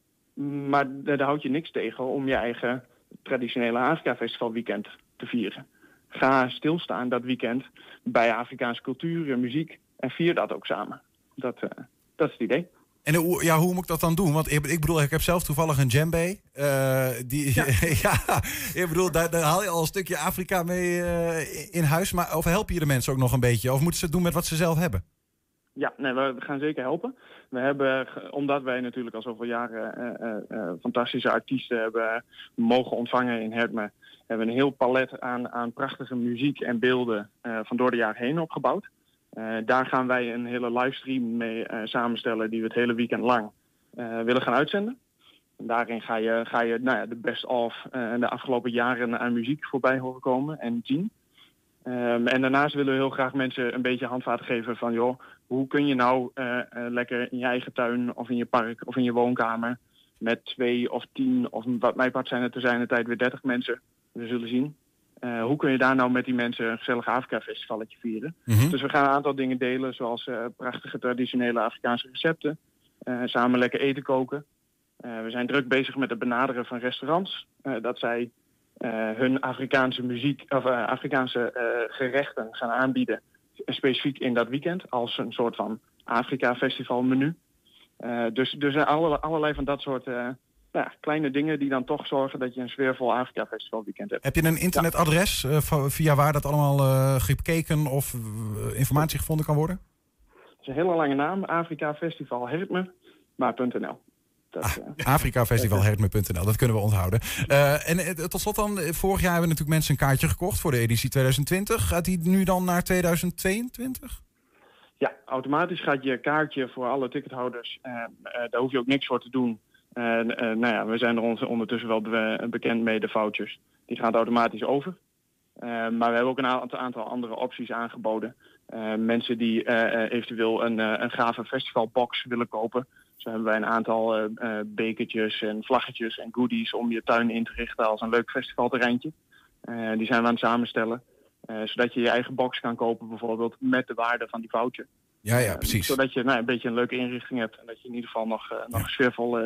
maar daar houd je niks tegen om je eigen traditionele Afrika-festival weekend te vieren ga stilstaan dat weekend bij Afrikaanse cultuur en muziek en vier dat ook samen. Dat, uh, dat is het idee. En hoe, ja, hoe moet ik dat dan doen? Want ik, ik bedoel, ik heb zelf toevallig een djembe. Uh, die, ja. ja. ik bedoel, daar, daar, haal je al een stukje Afrika mee uh, in huis. Maar of help je de mensen ook nog een beetje? Of moeten ze het doen met wat ze zelf hebben? Ja, nee, we gaan zeker helpen. We hebben, omdat wij natuurlijk al zoveel jaren uh, fantastische artiesten hebben mogen ontvangen in Hertme, hebben we een heel palet aan, aan prachtige muziek en beelden uh, van door de jaren heen opgebouwd. Uh, daar gaan wij een hele livestream mee uh, samenstellen die we het hele weekend lang willen gaan uitzenden. En daarin ga je, ga je nou ja, de best of de afgelopen jaren aan muziek voorbij horen komen en zien. Ehm, en daarnaast willen we heel graag mensen een beetje handvaten geven van joh, hoe kun je nou eh, eh, lekker in je eigen tuin of in je park of in je woonkamer met twee of tien of wat mij part zijn het er zijn de tijd weer dertig mensen, we zullen zien. Eh, hoe kun je daar nou met die mensen een gezellig Afrika-festivalletje vieren? Mhm. Dus we gaan een aantal dingen delen, zoals eh, prachtige traditionele Afrikaanse recepten. eh, samen lekker eten koken. We zijn druk bezig met het benaderen van restaurants. dat zij hun Afrikaanse muziek of Afrikaanse gerechten gaan aanbieden. Specifiek in dat weekend als een soort van Afrika-festival menu. Eh, dus dus er alle, allerlei van dat soort nou ja, kleine dingen die dan toch zorgen dat je een sfeervol Afrika-festival weekend hebt. Heb je een internetadres eh, via waar dat allemaal eh gekeken of eh, informatie gevonden kan worden? Het is een hele lange naam, Afrika Festival Hertme, maar.nl. Dat, eh, Afrikafestivalhertme.nl, dat kunnen we onthouden. En tot slot dan, vorig jaar hebben natuurlijk mensen een kaartje gekocht voor de editie 2020. Gaat die nu dan naar 2022? Ja, automatisch gaat je kaartje voor alle tickethouders, daar hoef je ook niks voor te doen. Eh, eh, nou ja, we zijn er ons ondertussen wel be- bekend mee, de vouchers. Die gaan automatisch over. Eh, maar we hebben ook een aantal, andere opties aangeboden. Eh, mensen die eventueel een, een gave festivalbox willen kopen. Zo hebben wij een aantal bekertjes en vlaggetjes en goodies om je tuin in te richten als een leuk festivalterreintje. Die zijn we aan het samenstellen. Zodat je je eigen box kan kopen bijvoorbeeld met de waarde van die voucher. Ja, ja, Eh, precies. zodat je nou, een beetje een leuke inrichting hebt. En dat je in ieder geval nog, eh, nog een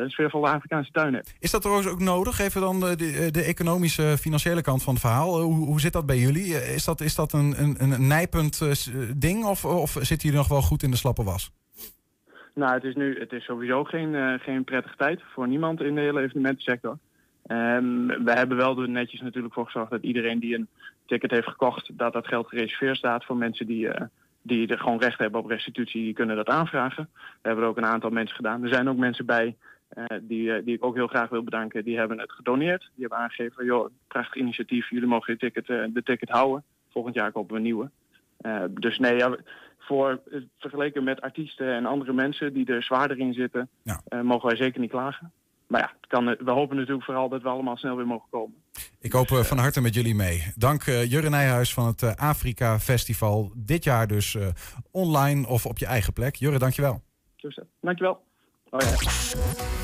sfeervolle, Afrikaanse tuin hebt. Is dat trouwens ook nodig? Even dan de, de, de economische, financiële kant van het verhaal. Eh, Hoe, hoe zit dat bij jullie? Eh, Is dat, is dat een, een, een nijpend eh, ding of, of zitten jullie nog wel goed in de slappe was? Nou, het is nu het is sowieso geen, eh, geen prettige tijd voor niemand in de hele evenementensector. Ehm, we hebben wel er netjes natuurlijk voor gezorgd dat iedereen die een ticket heeft gekocht, dat dat geld gereserveerd staat voor mensen die, eh, die er gewoon recht hebben op restitutie, die kunnen dat aanvragen. We hebben er ook een aantal mensen gedaan. Er zijn ook mensen bij eh, die, eh, die ik ook heel graag wil bedanken. Die hebben het gedoneerd. Die hebben aangegeven, joh, prachtig initiatief. Jullie mogen je ticket, eh, de ticket houden. Volgend jaar kopen we een nieuwe. Dus nee, ja, voor, vergeleken met artiesten en andere mensen die er zwaarder in zitten, mogen wij zeker niet klagen. Maar ja, kan, eh, we hopen natuurlijk vooral dat we allemaal snel weer mogen komen. Ik hoop eh, van harte met jullie mee. Dank eh, Jurre Nijhuis van het eh, Afrika Festival. Dit jaar dus eh, online of op je eigen plek. Jurre, dankjewel. Dus, eh, dankjewel. Oh ja.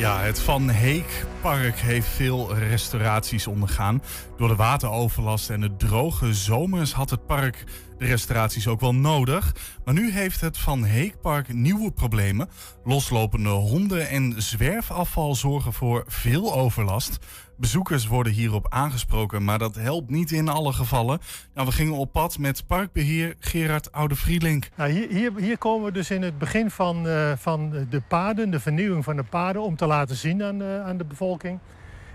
Ja, het Van Heek Park heeft veel restauraties ondergaan. Door de wateroverlast en de droge zomers had het park de restauraties ook wel nodig. Maar nu heeft het Van Heek Park nieuwe problemen. Loslopende honden en zwerfafval zorgen voor veel overlast. Bezoekers worden hierop aangesproken, maar dat helpt niet in alle gevallen. Nou, we gingen op pad met parkbeheer Gerard Oude-Vrielink. Nou, hier, hier, hier komen we dus in het begin van, eh, van de paden, de vernieuwing van de paden, om te laten zien aan de, aan de bevolking.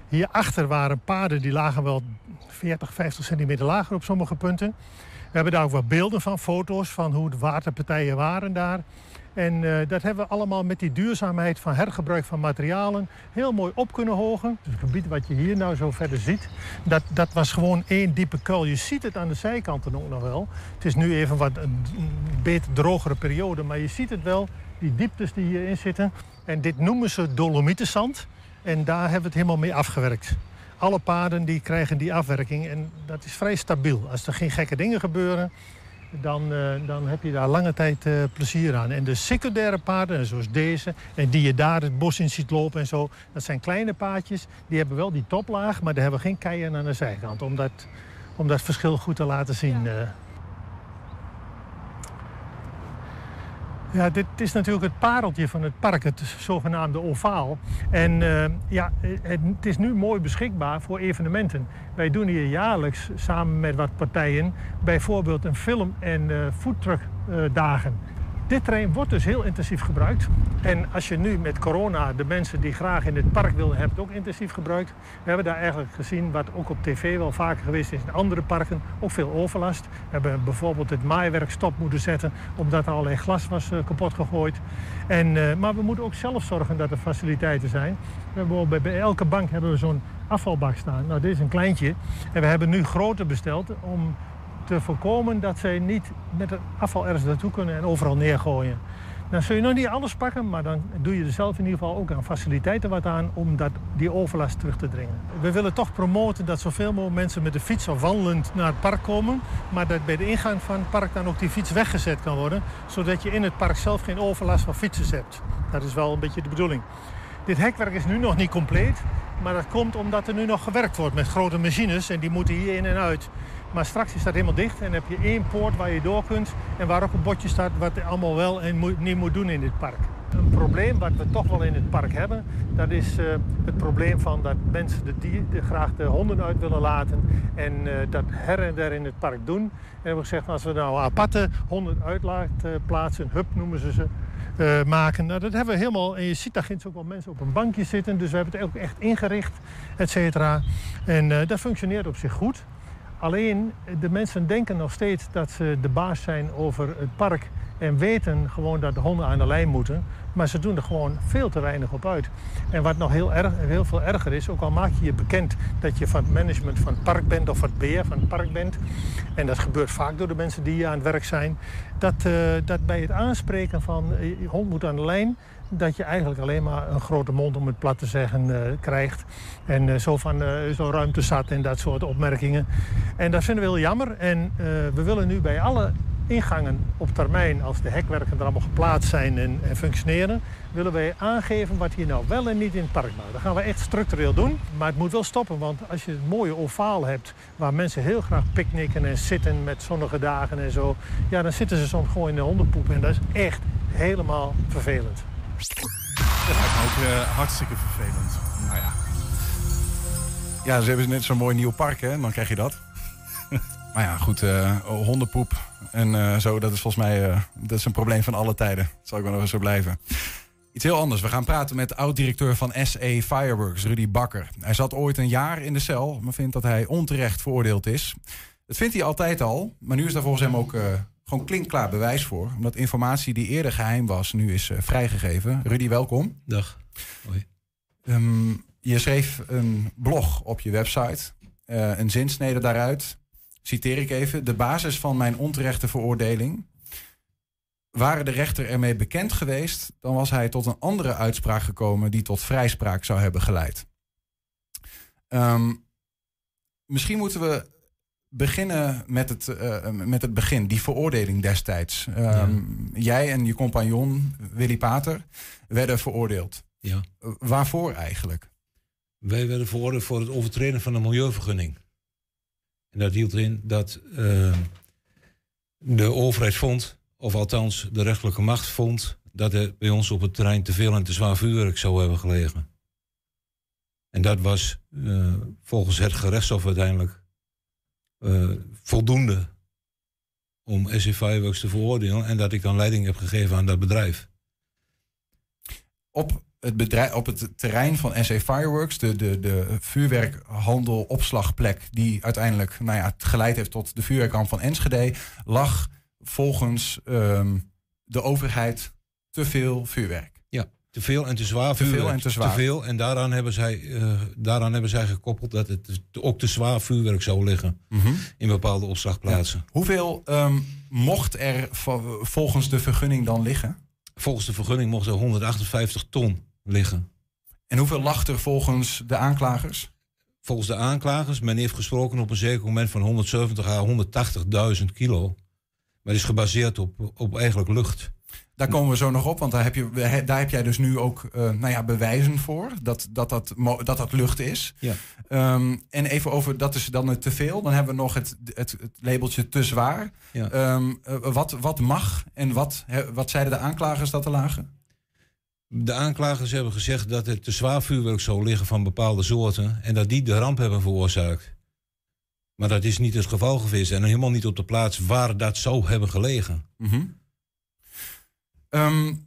Hierachter waren paden die lagen wel 40, 50 centimeter lager op sommige punten. We hebben daar ook wat beelden van, foto's van hoe de waterpartijen waren daar. En eh, dat hebben we allemaal met die duurzaamheid van hergebruik van materialen heel mooi op kunnen hogen. Het gebied wat je hier nou zo verder ziet, dat, dat was gewoon één diepe kuil. Je ziet het aan de zijkanten ook nog wel. Het is nu even wat een, een beter drogere periode, maar je ziet het wel, die dieptes die hierin zitten. En dit noemen ze dolomietenzand. En daar hebben we het helemaal mee afgewerkt. Alle paden die krijgen die afwerking en dat is vrij stabiel. Als er geen gekke dingen gebeuren, dan, eh, dan heb je daar lange tijd eh, plezier aan. En de secundaire paden, zoals deze, en die je daar het bos in ziet lopen en zo, dat zijn kleine paadjes. Die hebben wel die toplaag, maar daar hebben geen keien aan de zijkant. Om dat, om dat verschil goed te laten zien. eh. Ja, dit is natuurlijk het pareltje van het park, het zogenaamde ovaal. En eh, ja, het, is nu mooi beschikbaar voor evenementen. Wij doen hier jaarlijks samen met wat partijen bijvoorbeeld een film- en uh, foodtruckdagen. Dit terrein wordt dus heel intensief gebruikt. En als je nu met corona de mensen die graag in het park willen, hebben het ook intensief gebruikt. We hebben daar eigenlijk gezien, wat ook op tv wel vaker geweest is in andere parken, ook veel overlast. We hebben bijvoorbeeld het maaiwerk stop moeten zetten, omdat er allerlei glas was uh, kapot gegooid. En, uh, maar we moeten ook zelf zorgen dat er faciliteiten zijn. We hebben bij, elke bank hebben we zo'n afvalbak staan. Nou, dit is een kleintje. En we hebben nu groter besteld om te voorkomen dat zij niet met het afval ergens naartoe kunnen en overal neergooien. Dan zul je nog niet alles pakken, maar dan doe je er zelf in ieder geval ook aan faciliteiten wat aan om dat, die overlast terug te dringen. We willen toch promoten dat zoveel mogelijk mensen met de fiets of wandelend naar het park komen, maar dat bij de ingang van het park dan ook die fiets weggezet kan worden, zodat je in het park zelf geen overlast van fietsers hebt. Dat is wel een beetje de bedoeling. Dit hekwerk is nu nog niet compleet, maar dat komt omdat er nu nog gewerkt wordt met grote machines en die moeten hier in en uit. Maar straks is dat helemaal dicht en heb je één poort waar je door kunt en waar ook een bordje staat wat allemaal wel en niet moet doen in dit park. Een probleem wat we toch wel in het park hebben, dat is uh, het probleem van dat mensen de dier, graag de honden uit willen laten en uh, dat her en der in het park doen. En hebben we gezegd, als we nou aparte laten plaatsen, hub noemen ze ze, maken. Nou, dat hebben we helemaal. En je ziet daar ginds ook wel mensen op een bankje zitten. Dus we hebben het ook echt ingericht, et cetera. En dat functioneert op zich goed. Alleen de mensen denken nog steeds dat ze de baas zijn over het park. En weten gewoon dat de honden aan de lijn moeten. Maar ze doen er gewoon veel te weinig op uit. En wat nog heel, erg, heel veel erger is, ook al maak je je bekend dat je van het management van het park bent of het beheer van het park bent. En dat gebeurt vaak door de mensen die hier aan het werk zijn. Dat, uh, dat bij het aanspreken van je hond moet aan de lijn, dat je eigenlijk alleen maar een grote mond, om het plat te zeggen, uh, krijgt. En uh, zo van uh, zo ruimte zat en dat soort opmerkingen. En dat vinden we heel jammer. En we willen nu bij alle ingangen op termijn, als de hekwerken er allemaal geplaatst zijn en, en, functioneren, willen wij aangeven wat hier nou wel en niet in het park mag. Dat gaan we echt structureel doen, maar het moet wel stoppen. Want als je een mooie ovaal hebt waar mensen heel graag picknicken en zitten met zonnige dagen en zo, ja, dan zitten ze soms gewoon in de hondenpoep en dat is echt helemaal vervelend. Dat lijkt me ook uh, hartstikke vervelend. Nou ja. Ja, ze hebben net zo'n mooi nieuw park, hè? Dan krijg je dat. maar ja, goed, uh, hondenpoep en uh, zo, dat is volgens mij dat is een probleem van alle tijden. Dat zal ik wel nog eens zo blijven. Iets heel anders. We gaan praten met oud-directeur van SE Fireworks, Rudy Bakker. Hij zat ooit een jaar in de cel, maar vindt dat hij onterecht veroordeeld is. Dat vindt hij altijd al, maar nu is daar volgens hem ook gewoon klinkklaar bewijs voor. Omdat informatie die eerder geheim was, nu is vrijgegeven. Rudy, welkom. Dag. Hoi. Um, je schreef een blog op je website, een zinsnede daaruit citeer ik even, de basis van mijn onterechte veroordeling. Waren de rechter ermee bekend geweest, dan was hij tot een andere uitspraak gekomen die tot vrijspraak zou hebben geleid. Um, misschien moeten we beginnen met het, uh, met het begin, die veroordeling destijds. Um, ja. Jij en je compagnon Willy Pater werden veroordeeld. Ja. Uh, waarvoor eigenlijk? Wij werden veroordeeld voor het overtreden van de milieuvergunning. En dat hield in dat uh, de overheid vond, of althans de rechterlijke macht vond, dat er bij ons op het terrein te veel en te zwaar vuurwerk zou hebben gelegen. En dat was volgens het gerechtshof uiteindelijk uh, voldoende om SC Fireworks te veroordelen en dat ik dan leiding heb gegeven aan dat bedrijf. Op het bedrijf, op het terrein van SA Fireworks, de, de, de vuurwerkhandel opslagplek die uiteindelijk nou ja, geleid heeft tot de vuurwerkramp van Enschede, lag volgens um, de overheid te veel vuurwerk. Te veel en te zwaar vuurwerk. Te veel en te zwaar. Te veel en daaraan hebben zij, uh, daaraan hebben zij gekoppeld dat het ook te zwaar vuurwerk zou liggen mm -hmm. in bepaalde opslagplaatsen. Ja. Hoeveel um, mocht er volgens de vergunning dan liggen? Volgens de vergunning mocht er 158 ton liggen. En hoeveel lag er volgens de aanklagers? Volgens de aanklagers, men heeft gesproken op een zeker moment van 170 à 180.000 kilo. Maar het is gebaseerd op, op eigenlijk lucht. Daar komen we zo nog op, want daar heb, je, daar heb jij dus nu ook uh, nou ja, bewijzen voor dat dat, dat, dat, dat lucht is. Ja. Um, en even over, dat is dan te veel. Dan hebben we nog het, het, het labeltje te zwaar. Ja. Um, uh, wat, wat mag en wat, he, wat zeiden de aanklagers dat er lagen? De aanklagers hebben gezegd dat er te zwaar vuurwerk zou liggen van bepaalde soorten en dat die de ramp hebben veroorzaakt. Maar dat is niet het geval geweest en helemaal niet op de plaats waar dat zou hebben gelegen. Mm -hmm. Um,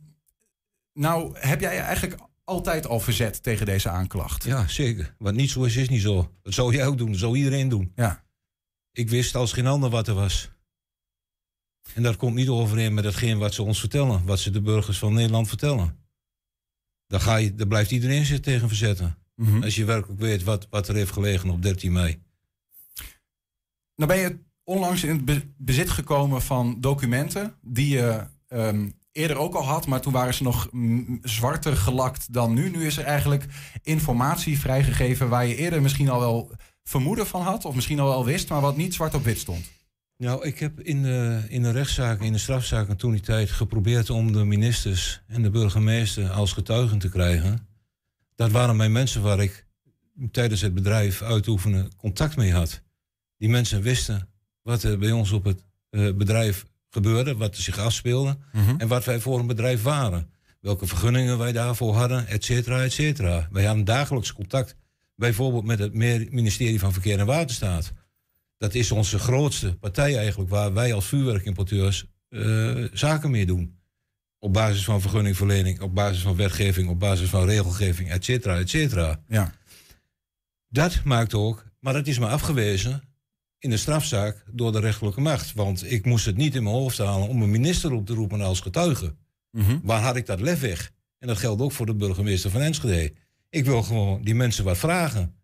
nou, heb jij eigenlijk altijd al verzet tegen deze aanklacht? Ja, zeker. Wat niet zo is, is niet zo. Dat zou jij ook doen, dat zou iedereen doen. Ja. Ik wist als geen ander wat er was. En dat komt niet overeen met hetgeen wat ze ons vertellen, wat ze de burgers van Nederland vertellen. Daar, ga je, daar blijft iedereen zich tegen verzetten. Mm -hmm. Als je werkelijk weet wat, wat er heeft gelegen op 13 mei. Nou ben je onlangs in het bezit gekomen van documenten die je um, eerder ook al had, maar toen waren ze nog mm, zwarter gelakt dan nu. Nu is er eigenlijk informatie vrijgegeven waar je eerder misschien al wel vermoeden van had, of misschien al wel wist, maar wat niet zwart op wit stond. Nou, ik heb in de, in de rechtszaken, in de strafzaken toen die tijd geprobeerd om de ministers en de burgemeester als getuigen te krijgen. Dat waren mijn mensen waar ik tijdens het bedrijf uitoefenen contact mee had. Die mensen wisten wat er bij ons op het eh, bedrijf gebeurde, wat er zich afspeelde Mhm. en wat wij voor een bedrijf waren. Welke vergunningen wij daarvoor hadden, et cetera, et cetera. Wij hadden dagelijks contact, bijvoorbeeld met het ministerie van Verkeer en Waterstaat. Dat is onze grootste partij eigenlijk, waar wij als vuurwerkimporteurs eh, zaken mee doen. Op basis van vergunningverlening, op basis van wetgeving, op basis van regelgeving, et cetera, et cetera. Ja. Dat maakt ook, maar dat is me afgewezen in de strafzaak door de rechterlijke macht. Want ik moest het niet in mijn hoofd halen om een minister op te roepen als getuige. Mhm. Waar had ik dat lef weg? En dat geldt ook voor de burgemeester van Enschede. Ik wil gewoon die mensen wat vragen.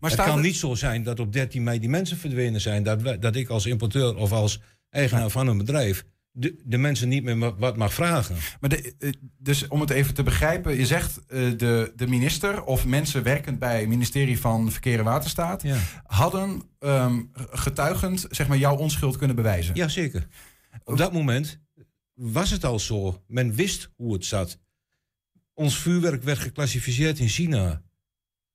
Maar het kan er- niet zo zijn dat op 13 mei die mensen verdwenen zijn. Dat, wij- dat ik als importeur of als eigenaar van een bedrijf de, de mensen niet meer wat mag vragen. Maar de, eh, dus om het even te begrijpen, je zegt eh, de, de minister of mensen werkend bij het ministerie van Verkeer en Waterstaat hadden ehm, getuigend zeg maar, jouw onschuld kunnen bewijzen. Jazeker. Op dat moment was het al zo. Men wist hoe het zat. Ons vuurwerk werd geclassificeerd in China.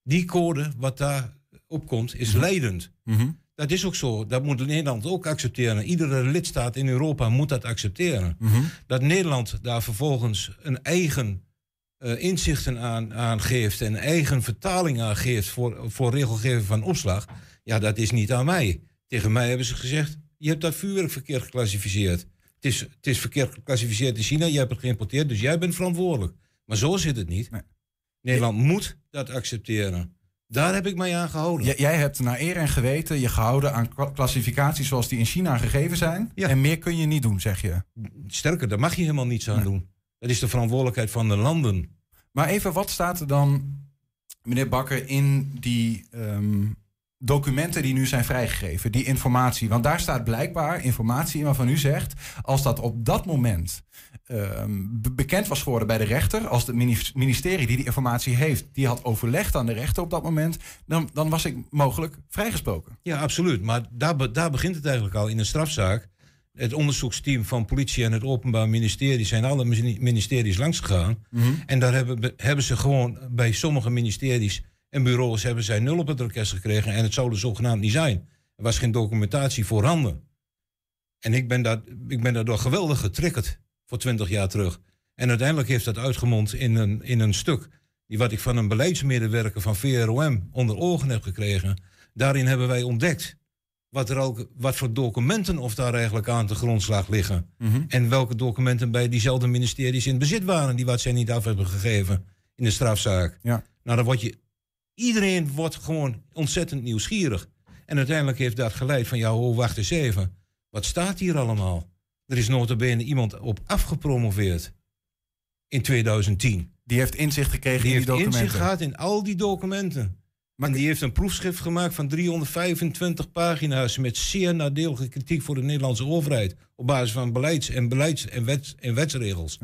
Die code wat daar opkomt is leidend. Mhm. Dat is ook zo. Dat moet Nederland ook accepteren. Iedere lidstaat in Europa moet dat accepteren. Mhm. Dat Nederland daar vervolgens een eigen eh, inzichten aan, aan geeft en eigen vertaling aan geeft voor, voor regelgeving van opslag. Ja, dat is niet aan mij. Tegen mij hebben ze gezegd: je hebt dat vuurwerk verkeerd geclassificeerd. Het is, het is verkeerd geclassificeerd in China, jij hebt het geïmporteerd, dus jij bent verantwoordelijk. Maar zo zit het niet. Nederland moet dat accepteren. Daar heb ik mij aan gehouden. J- jij hebt naar eer en geweten je gehouden aan kla- klassificaties zoals die in China gegeven zijn. En meer kun je niet doen, zeg je. Sterker, daar mag je helemaal niets aan doen. Dat is de verantwoordelijkheid van de landen. Maar even, wat staat er dan, meneer Bakker, in die ehm, documenten die nu zijn vrijgegeven, die informatie? Want daar staat blijkbaar informatie in waarvan u zegt, als dat op dat moment ehm, be- bekend was geworden bij de rechter, als het minis- ministerie die die informatie heeft, die had overlegd aan de rechter op dat moment, dan, dan was ik mogelijk vrijgesproken. Ja, absoluut. Maar daar, daar begint het eigenlijk al in een strafzaak. Het onderzoeksteam van politie en het Openbaar Ministerie zijn alle mini- ministeries langsgegaan. Mhm. En daar hebben, hebben ze gewoon bij sommige ministeries en bureaus hebben zij nul op het orkest gekregen. En het zou er zogenaamd niet zijn. Er was geen documentatie voorhanden. En ik ben, dat, ik ben daardoor geweldig getriggerd voor twintig jaar terug. En uiteindelijk heeft dat uitgemond in een, in een stuk. Die wat ik van een beleidsmedewerker van VROM onder ogen heb gekregen. Daarin hebben wij ontdekt wat, er ook, wat voor documenten of daar eigenlijk aan de grondslag liggen. Mhm. En welke documenten bij diezelfde ministeries in bezit waren die wat zij niet af hebben gegeven in de strafzaak. Ja. Nou, dan word je. Iedereen wordt gewoon ontzettend nieuwsgierig. En uiteindelijk heeft dat geleid van, ja, oh, wacht eens even. Wat staat hier allemaal? Er is notabene iemand op afgepromoveerd in 2010. Die heeft inzicht gekregen die in heeft die documenten. inzicht gehad in al die documenten. en die heeft een proefschrift gemaakt van 325 pagina's met zeer nadelige kritiek voor de Nederlandse overheid op basis van beleids- en beleids- en, wet- en wetsregels.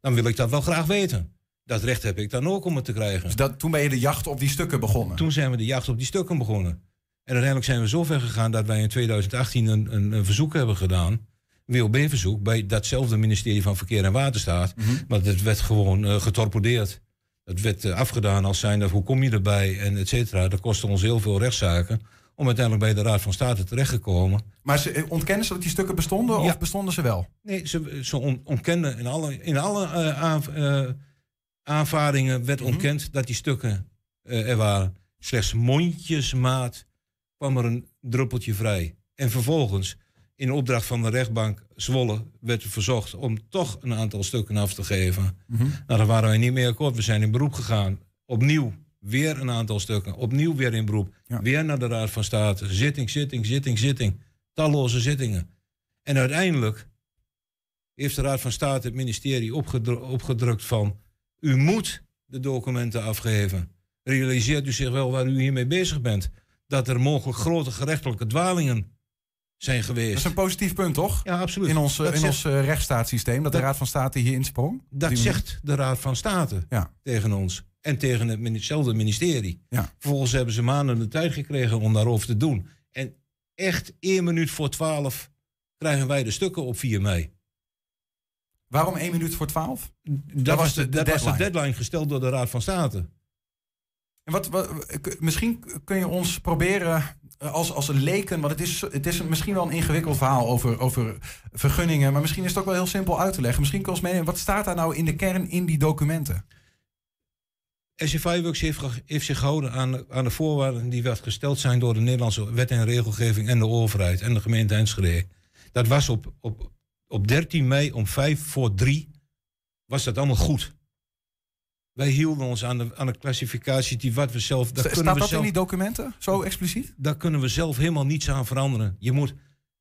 Dan wil ik dat wel graag weten. Dat recht heb ik dan ook om het te krijgen. Dus dat, toen ben je de jacht op die stukken begonnen? Toen zijn we de jacht op die stukken begonnen. En uiteindelijk zijn we zo ver gegaan dat wij in 2018 een, een, een verzoek hebben gedaan. WOB-verzoek bij datzelfde ministerie van Verkeer en Waterstaat. Maar dat werd gewoon eh, getorpedeerd. Dat werd eh, afgedaan als zijnde, hoe kom je erbij en et cetera. Dat kostte ons heel veel rechtszaken. Om uiteindelijk bij de Raad van State terechtgekomen. Maar ze, eh, ontkennen ze dat die stukken bestonden of bestonden ze wel? Nee, ze, ze on- ontkenden in alle, in alle eh, aanvaringen werd Mhm. ontkend dat die stukken eh, er waren. Slechts mondjesmaat kwam er een druppeltje vrij. En vervolgens, in opdracht van de rechtbank Zwolle, werd er verzocht om toch een aantal stukken af te geven. Mhm. Nou, daar waren wij niet mee akkoord. We zijn in beroep gegaan. Opnieuw weer een aantal stukken. Opnieuw weer in beroep. Weer naar de Raad van State. Zitting, zitting, zitting, zitting. Talloze zittingen. En uiteindelijk heeft de Raad van State het ministerie opgedru- opgedrukt van... u moet de documenten afgeven. Realiseert u zich wel waar u hiermee bezig bent? Dat er mogelijk grote gerechtelijke dwalingen zijn geweest. Dat is een positief punt, toch? Ja, absoluut. In ons, eh, Dat in zegt- ons eh, rechtsstaatssysteem, dat, de Raad van State hier insprong. Dat zegt de Raad van State Ja. tegen ons. En tegen het hetzelfde ministerie. Ja. Vervolgens hebben ze maanden de tijd gekregen om daarover te doen. En echt één minuut voor twaalf krijgen wij de stukken op 4 mei. Waarom één minuut voor twaalf? Dat, was, de, dat was de deadline gesteld door de Raad van State. En wat, misschien kun je ons proberen eh, als, als een leken, want het is, het is misschien wel een ingewikkeld verhaal over, over vergunningen, maar misschien is het ook wel heel simpel uit te leggen. Misschien kun je ons meenemen, wat staat daar nou in de kern in die documenten? SCFI Works heeft, ge- heeft zich gehouden aan, aan de voorwaarden die werd gesteld zijn door de Nederlandse wet en regelgeving en de overheid en de gemeente Enschede. Dat was op, op, op 13 mei om 5 voor 3 was dat allemaal goed. Wij hielden ons aan de, aan de klassificatie die wat we zelf... daar Sta- kunnen Staat we dat zelf, in die documenten, zo expliciet? Daar kunnen we zelf helemaal niets aan veranderen. Je moet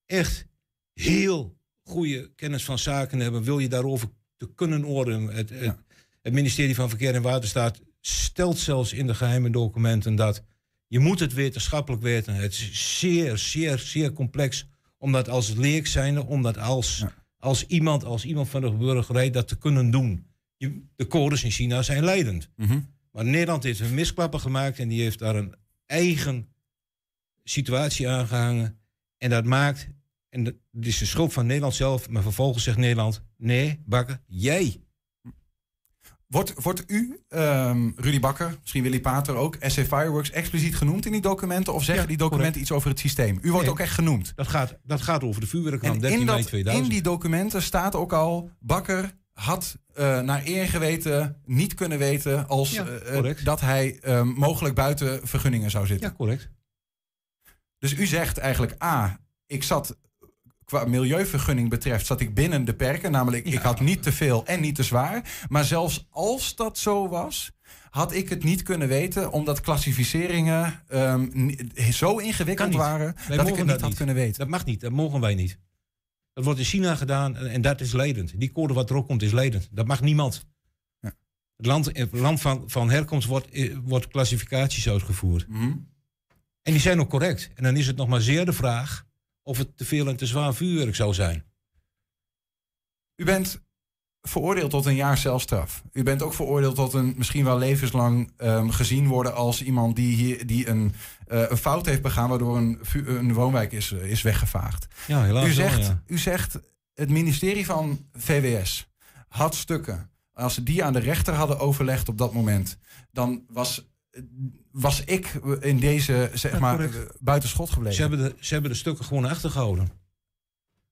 echt heel goede kennis van zaken hebben. Wil je daarover te kunnen oordelen? Het, het, het ministerie van Verkeer en Waterstaat stelt zelfs in de geheime documenten dat je moet het wetenschappelijk weten. Het is zeer, zeer, zeer complex om dat als leek zijnde, om dat als, als, iemand, als iemand van de burgerij dat te kunnen doen. Je, de codes in China zijn leidend. Maar Nederland heeft een misklappen gemaakt en die heeft daar een eigen situatie aangehangen. En dat maakt, en dat is de schuld van Nederland zelf, maar vervolgens zegt Nederland: nee, bakken, jij. Wordt, wordt u, ehm, Rudy Bakker, misschien Willy Pater ook, SC Fireworks expliciet genoemd in die documenten? Of zeggen Ja, die documenten correct. iets over het systeem? U wordt Nee. ook echt genoemd. Dat gaat, dat gaat over de vuurwerkramp En 13 in, mei dat, 2000. in die documenten staat ook al, Bakker had eh, naar eer geweten niet kunnen weten als Ja, eh, correct. dat hij eh, mogelijk buiten vergunningen zou zitten. Ja, correct. Dus u zegt eigenlijk, A, ik zat qua milieuvergunning betreft, zat ik binnen de perken. Namelijk, ik had niet te veel en niet te zwaar. Maar zelfs als dat zo was, had ik het niet kunnen weten, omdat klassificeringen ehm, zo ingewikkeld waren, Wij dat ik het niet dat had niet. kunnen weten. Dat mag niet, dat mogen wij niet. Dat wordt in China gedaan en, en dat is leidend. Die code wat erop komt is leidend. Dat mag niemand. Het land, het land van, van herkomst wordt, eh, wordt klassificaties uitgevoerd. Mhm. En die zijn ook correct. En dan is het nog maar zeer de vraag of het te veel en te zwaar vuurwerk zou zijn. U bent veroordeeld tot een jaar celstraf. U bent ook veroordeeld tot een misschien wel levenslang ehm, gezien worden als iemand die, hier, die een, eh, een fout heeft begaan waardoor een, een woonwijk is, eh, is weggevaagd. Ja, helaas u wel, zegt, ja. u zegt het ministerie van VWS had stukken. Als ze die aan de rechter hadden overlegd op dat moment, dan was, was ik in deze zeg Ja, maar buiten schot gebleven. Ze hebben, de, ze hebben de stukken gewoon achtergehouden.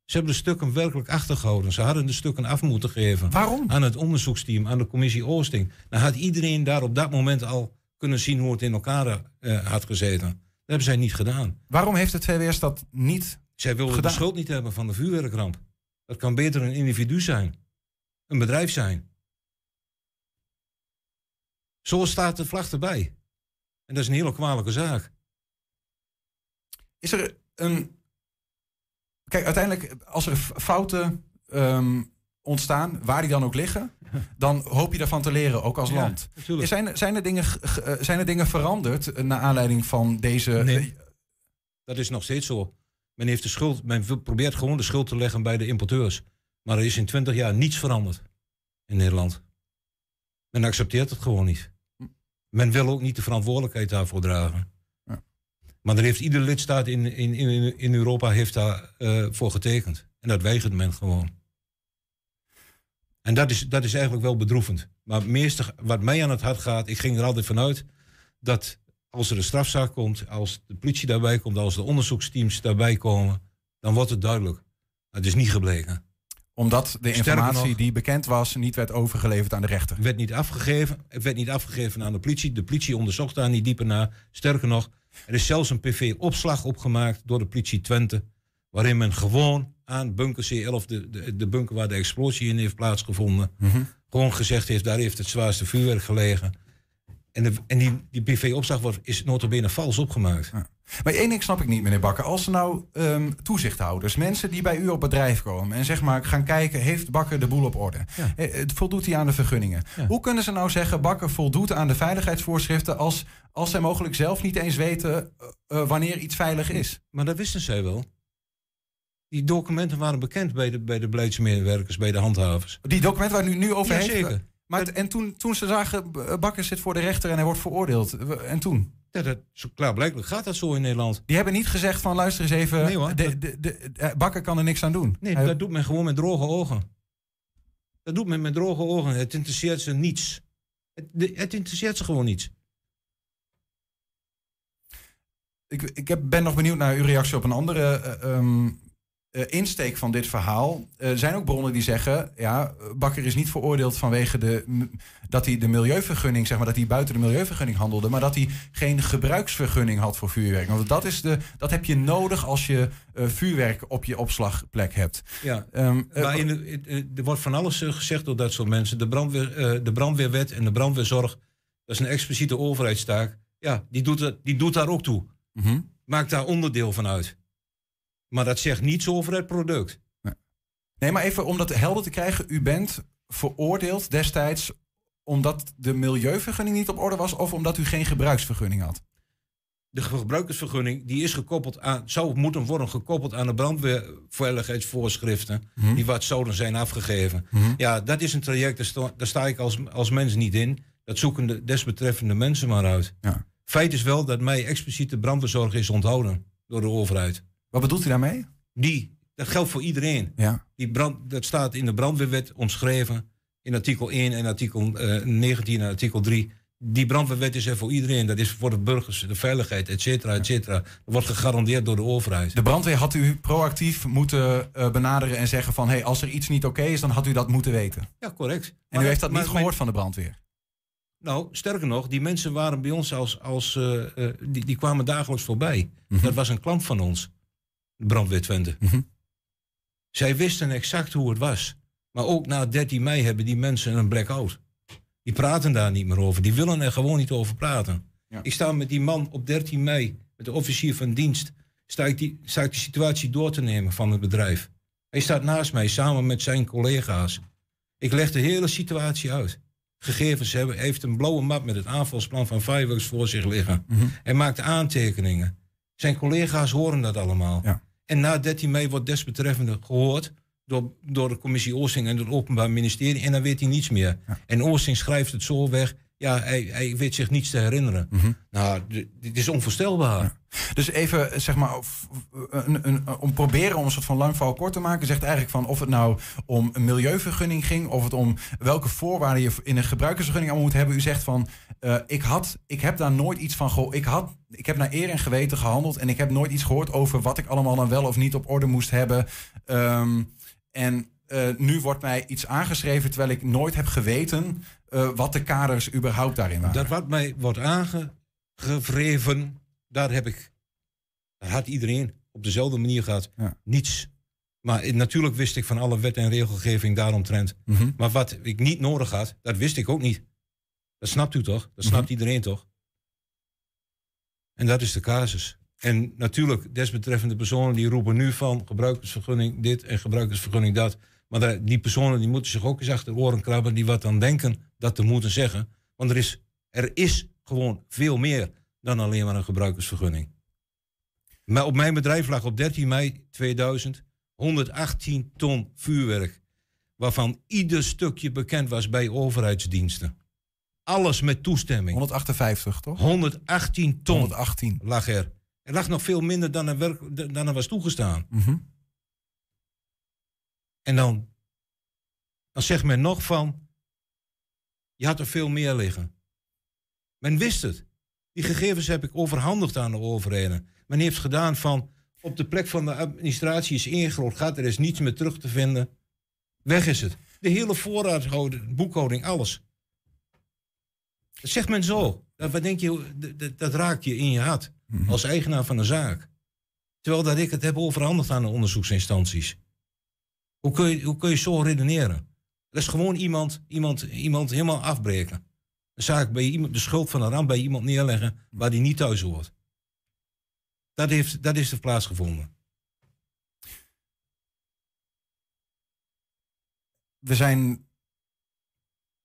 Ze hebben de stukken werkelijk achtergehouden. Ze hadden de stukken af moeten geven. Waarom? Aan het onderzoeksteam, aan de commissie Oosting. Dan had iedereen daar op dat moment al kunnen zien hoe het in elkaar eh, had gezeten. Dat hebben zij niet gedaan. Waarom heeft het VWS dat niet Zij wilden gedaan? de schuld niet hebben van de vuurwerkramp. Dat kan beter een individu zijn. Een bedrijf zijn. Zo staat de vlag erbij. En dat is een hele kwalijke zaak. Is er een. Kijk, uiteindelijk, als er fouten ehm, ontstaan, waar die dan ook liggen, dan hoop je daarvan te leren, ook als Ja, land. natuurlijk. Zijn, er- zijn, er dingen, ge- ge- eh, zijn er dingen veranderd eh, naar aanleiding van deze. Nee. Dat is nog steeds zo. Men, heeft de schuld, men probeert gewoon de schuld te leggen bij de importeurs. Maar er is in 20 jaar niets veranderd in Nederland. Men accepteert het gewoon niet. Men wil ook niet de verantwoordelijkheid daarvoor dragen. Maar er heeft iedere lidstaat in, in, in, in Europa heeft daar eh, voor getekend. En dat weigert men gewoon. En dat is, dat is eigenlijk wel bedroevend. Maar meeste wat mij aan het hart gaat, ik ging er altijd vanuit dat als er een strafzaak komt, als de politie daarbij komt, als de onderzoeksteams daarbij komen, dan wordt het duidelijk. Het is niet gebleken. Omdat de informatie nog- die bekend was niet werd overgeleverd aan de rechter. Het werd niet afgegeven. Het werd niet afgegeven aan de politie. De politie onderzocht daar niet dieper naar. Sterker nog, er is zelfs een PV-opslag opgemaakt door de politie Twente. Waarin men gewoon aan bunker C11, de, de, de bunker waar de explosie in heeft plaatsgevonden, gewoon gezegd heeft, daar heeft het zwaarste vuurwerk gelegen. En, de, en die, die PV-opslag wordt, is notabene vals opgemaakt. Maar één ding snap ik niet, meneer Bakker. Als er nou ehm, toezichthouders, mensen die bij u op bedrijf komen en zeg maar gaan kijken, heeft Bakker de boel op orde? Eh, voldoet hij aan de vergunningen? Hoe kunnen ze nou zeggen, Bakker voldoet aan de veiligheidsvoorschriften als, als zij mogelijk zelf niet eens weten eh, eh, wanneer iets veilig is? Maar dat wisten zij wel. Die documenten waren bekend bij de, bij de beleidsmedewerkers, bij de handhavers. Die documenten waar u nu over Ja, heeft? zeker. Maar en toen, toen ze zagen, Bakker zit voor de rechter en hij wordt veroordeeld. En toen? Ja, dat, klaarblijkelijk gaat dat zo in Nederland. Die hebben niet gezegd van luister eens even, Nee, hoor. de, de, de, eh, Bakker kan er niks aan doen. Nee, Hij- dat doet men gewoon met droge ogen. Dat doet men met droge ogen. Het interesseert ze niets. Het, het interesseert ze gewoon niets. Ik, ik heb, ben nog benieuwd naar uw reactie op een andere eh, ehm, eh, insteek van dit verhaal. Er zijn ook bronnen die zeggen, ja, Bakker is niet veroordeeld vanwege de, dat hij de milieuvergunning, zeg maar, dat hij buiten de milieuvergunning handelde, maar dat hij geen gebruiksvergunning had voor vuurwerk. Want dat, is de, dat heb je nodig als je eh, vuurwerk op je opslagplek hebt. Ja, eh, maar in de, in- er wordt van alles gezegd door dat soort mensen. De, brandweer, de brandweerwet en de brandweerzorg, dat is een expliciete overheidstaak. Ja, die doet, dat- die doet daar ook toe. Mhm. Maakt daar onderdeel van uit. Maar dat zegt niets over het product. Nee, maar even om dat helder te krijgen. U bent veroordeeld destijds omdat de milieuvergunning niet op orde was... of omdat u geen gebruiksvergunning had? De gebruikersvergunning die is gekoppeld aan, zou moeten worden gekoppeld aan de brandweerveiligheidsvoorschriften. Mhm. Die wat zouden zijn afgegeven. Mhm. Ja, dat is een traject, daar sta, daar sta ik als, als mens niet in. Dat zoeken de desbetreffende mensen maar uit. Ja. Feit is wel dat mij expliciet de brandweerzorg is onthouden door de overheid. Wat bedoelt u daarmee? Die, dat geldt voor iedereen. Ja. Die brand, dat staat in de brandweerwet omschreven. In artikel 1 en artikel eh, 19 en artikel 3. Die brandweerwet is er voor iedereen. Dat is voor de burgers, de veiligheid, et cetera, et cetera. Dat wordt gegarandeerd door de overheid. De brandweer had u proactief moeten eh, benaderen en zeggen van... Hey, als er iets niet oké is, dan had u dat moeten weten. Ja, correct. En Maar u heeft dat maar niet gehoord van de brandweer? Nou, sterker nog, die mensen waren bij ons als... als eh, die, die kwamen dagelijks voorbij. Dat was een klant van ons, brandweer Twente. Zij wisten exact hoe het was. Maar ook na 13 mei hebben die mensen een blackout. Die praten daar niet meer over. Die willen er gewoon niet over praten. Ik sta met die man op 13 mei, met de officier van dienst... sta ik, die, sta ik de situatie door te nemen van het bedrijf. Hij staat naast mij, samen met zijn collega's. Ik leg de hele situatie uit. Gegevens hebben, heeft een blauwe map met het aanvalsplan van Fireworks voor zich liggen. Hij maakt aantekeningen. Zijn collega's horen dat allemaal. En na 13 mei wordt desbetreffende gehoord door, door de commissie Oosting en het Openbaar Ministerie. En dan weet hij niets meer. En Oosting schrijft het zo weg. Ja, hij, hij weet zich niets te herinneren. Nou, d- dit is onvoorstelbaar. Dus even, zeg maar, een, een, om proberen om een soort van lang verhaal kort te maken, zegt eigenlijk van of het nou om een milieuvergunning ging, of het om welke voorwaarden je in een gebruikersvergunning allemaal moet hebben. U zegt van, eh, ik, had, ik heb daar nooit iets van gehoord. Ik, had, ik heb naar eer en geweten gehandeld en ik heb nooit iets gehoord over wat ik allemaal dan wel of niet op orde moest hebben. Ehm, en eh, nu wordt mij iets aangeschreven terwijl ik nooit heb geweten eh, wat de kaders überhaupt daarin waren. Dat wat mij wordt aangevreven, daar heb ik. Dat had iedereen op dezelfde manier gehad. Niets. Maar natuurlijk wist ik van alle wet en regelgeving daaromtrent. Mhm. Maar wat ik niet nodig had, dat wist ik ook niet. Dat snapt u toch? Dat snapt iedereen toch? En dat is de casus. En natuurlijk, desbetreffende personen die roepen nu van gebruikersvergunning dit en gebruikersvergunning dat. Maar die personen die moeten zich ook eens achter de oren krabben die wat dan denken dat te moeten zeggen. Want er is, er is gewoon veel meer dan alleen maar een gebruikersvergunning. Maar op mijn bedrijf lag op 13 mei 2000 118 ton vuurwerk. Waarvan ieder stukje bekend was bij overheidsdiensten. Alles met toestemming. 158, toch? 118 ton 118. lag er. Er lag nog veel minder dan er, werk, dan er was toegestaan. Mhm. En dan, dan zegt men nog van, je had er veel meer liggen. Men wist het. Die gegevens heb ik overhandigd aan de overheden. Men heeft gedaan van, op de plek van de administratie is één groot gat, er is niets meer terug te vinden. Weg is het. De hele voorraadhouding, boekhouding, alles. Dat zegt men zo. Dat, wat denk je, dat, raakt je in je hart. Als eigenaar van een zaak. Terwijl dat ik het heb overhandigd aan de onderzoeksinstanties. Hoe kun je, hoe kun je zo redeneren? Dat is gewoon iemand, iemand, iemand helemaal afbreken. Een zaak bij iemand, de schuld van een ramp bij iemand neerleggen waar die niet thuis hoort. Dat, heeft, dat is er plaatsgevonden. we zijn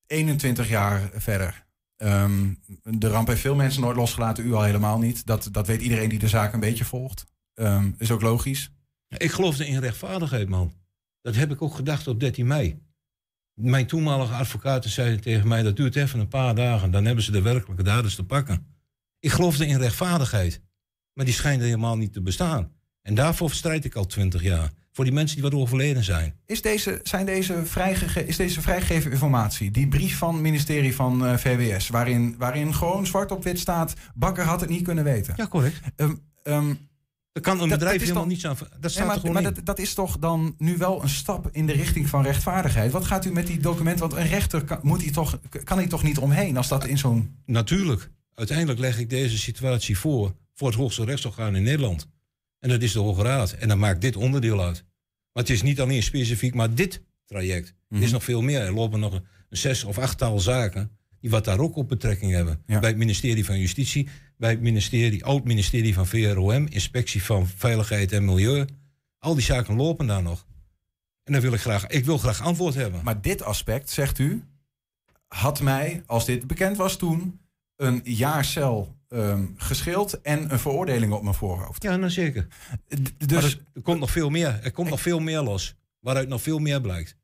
21 jaar verder. Ehm, de ramp heeft veel mensen nooit losgelaten, u al helemaal niet. Dat, dat weet iedereen die de zaak een beetje volgt. Ehm, is ook logisch. Ik geloofde in rechtvaardigheid, man. Dat heb ik ook gedacht op 13 mei. Mijn toenmalige advocaten zeiden tegen mij: dat duurt even een paar dagen, dan hebben ze de werkelijke daders te pakken. Ik geloofde in rechtvaardigheid, maar die schijnt helemaal niet te bestaan. En daarvoor strijd ik al 20 jaar. Voor die mensen die wat overleden zijn. Is deze, zijn deze vrijgege is deze vrijgegeven informatie, die brief van het ministerie van eh, VWS, waarin, waarin gewoon zwart op wit staat: Bakker had het niet kunnen weten? Ja, correct. Um, um, er kan een bedrijf helemaal niets aan. Dat staat maar, er gewoon maar dat, dat is toch dan nu wel een stap in de richting van rechtvaardigheid. Wat gaat u met die documenten? Want een rechter kan, moet hij toch, kan hij toch niet omheen als dat in zo'n. Natuurlijk. Uiteindelijk leg ik deze situatie voor voor het hoogste rechtsorgaan in Nederland. En dat is de Hoge Raad. En dan maakt dit onderdeel uit. Maar het is niet alleen specifiek, maar dit traject. Er is nog veel meer. Er lopen nog een, een zes of achttal zaken die wat daar ook op betrekking hebben. Bij het ministerie van Justitie, bij het ministerie, oud ministerie van VROM, Inspectie van Veiligheid en Milieu. Al die zaken lopen daar nog. En dan wil ik graag, ik wil graag antwoord hebben. Maar dit aspect, zegt u, had mij, als dit bekend was toen, een jaar cel ehm, gescheeld en een veroordeling op mijn voorhoofd. Ja, nou zeker. Dus er, er komt nog veel meer. Er komt nog veel meer los. Waaruit nog veel meer blijkt.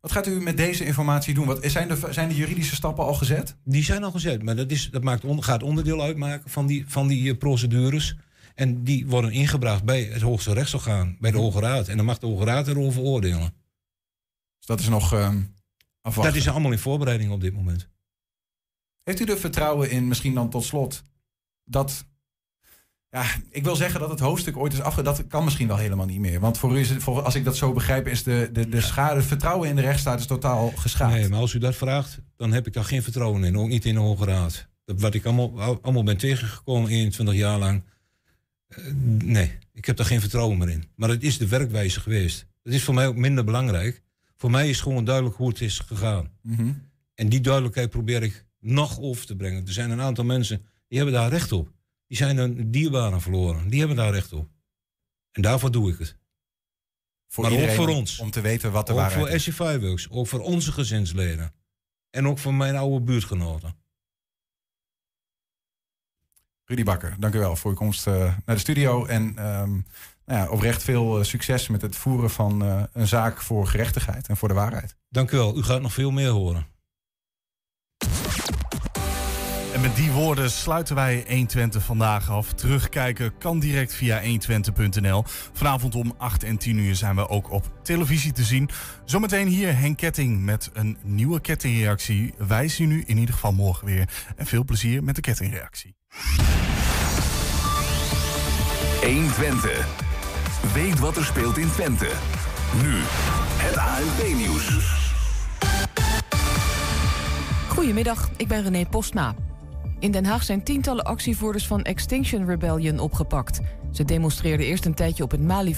Wat gaat u met deze informatie doen? Wat, zijn, de, zijn de juridische stappen al gezet? Die zijn al gezet, maar dat, is, dat maakt on- gaat onderdeel uitmaken van die, van die eh, procedures. En die worden ingebracht bij het hoogste rechtsorgaan, bij de Hoge Raad. En dan mag de Hoge Raad erover oordelen. Dus dat is nog ehm afwachten. Dat is allemaal in voorbereiding op dit moment. Heeft u er vertrouwen in, misschien dan tot slot, dat... Ja, ik wil zeggen dat het hoofdstuk ooit is afge... Dat kan misschien wel helemaal niet meer. Want voor u is het, voor, als ik dat zo begrijp, is de, de, de schade... Het vertrouwen in de rechtsstaat is totaal geschaad. Nee, maar als u dat vraagt, dan heb ik daar geen vertrouwen in. Ook niet in de Hoge Raad. Dat, wat ik allemaal, al- allemaal ben tegengekomen 21 jaar lang. eh, nee, ik heb daar geen vertrouwen meer in. Maar het is de werkwijze geweest. Dat is voor mij ook minder belangrijk. Voor mij is gewoon duidelijk hoe het is gegaan. Mhm. En die duidelijkheid probeer ik nog over te brengen. Er zijn een aantal mensen die hebben daar recht op. Die zijn een dierbaren verloren. Die hebben daar recht op. En daarvoor doe ik het. Voor maar ook voor ons. Om te weten wat de ook waarheid voor is. SC Fireworks. Ook voor onze gezinsleden. En ook voor mijn oude buurtgenoten. Rudy Bakker, dank u wel voor uw komst eh, naar de studio. En ehm, nou ja, oprecht veel eh, succes met het voeren van eh, een zaak voor gerechtigheid en voor de waarheid. Dank u wel. U gaat nog veel meer horen. En met die woorden sluiten wij 120 vandaag af. Terugkijken kan direct via 120.nl. Vanavond om 8 en 10 uur zijn we ook op televisie te zien. Zometeen hier Henk Ketting met een nieuwe kettingreactie. Wij zien u in ieder geval morgen weer. En veel plezier met de kettingreactie. 120. Weet wat er speelt in Twente. Nu het ANP-nieuws. Goedemiddag, ik ben René Postma. In Den Haag zijn tientallen actievoerders van Extinction Rebellion opgepakt. Ze demonstreerden eerst een tijdje op het Mali.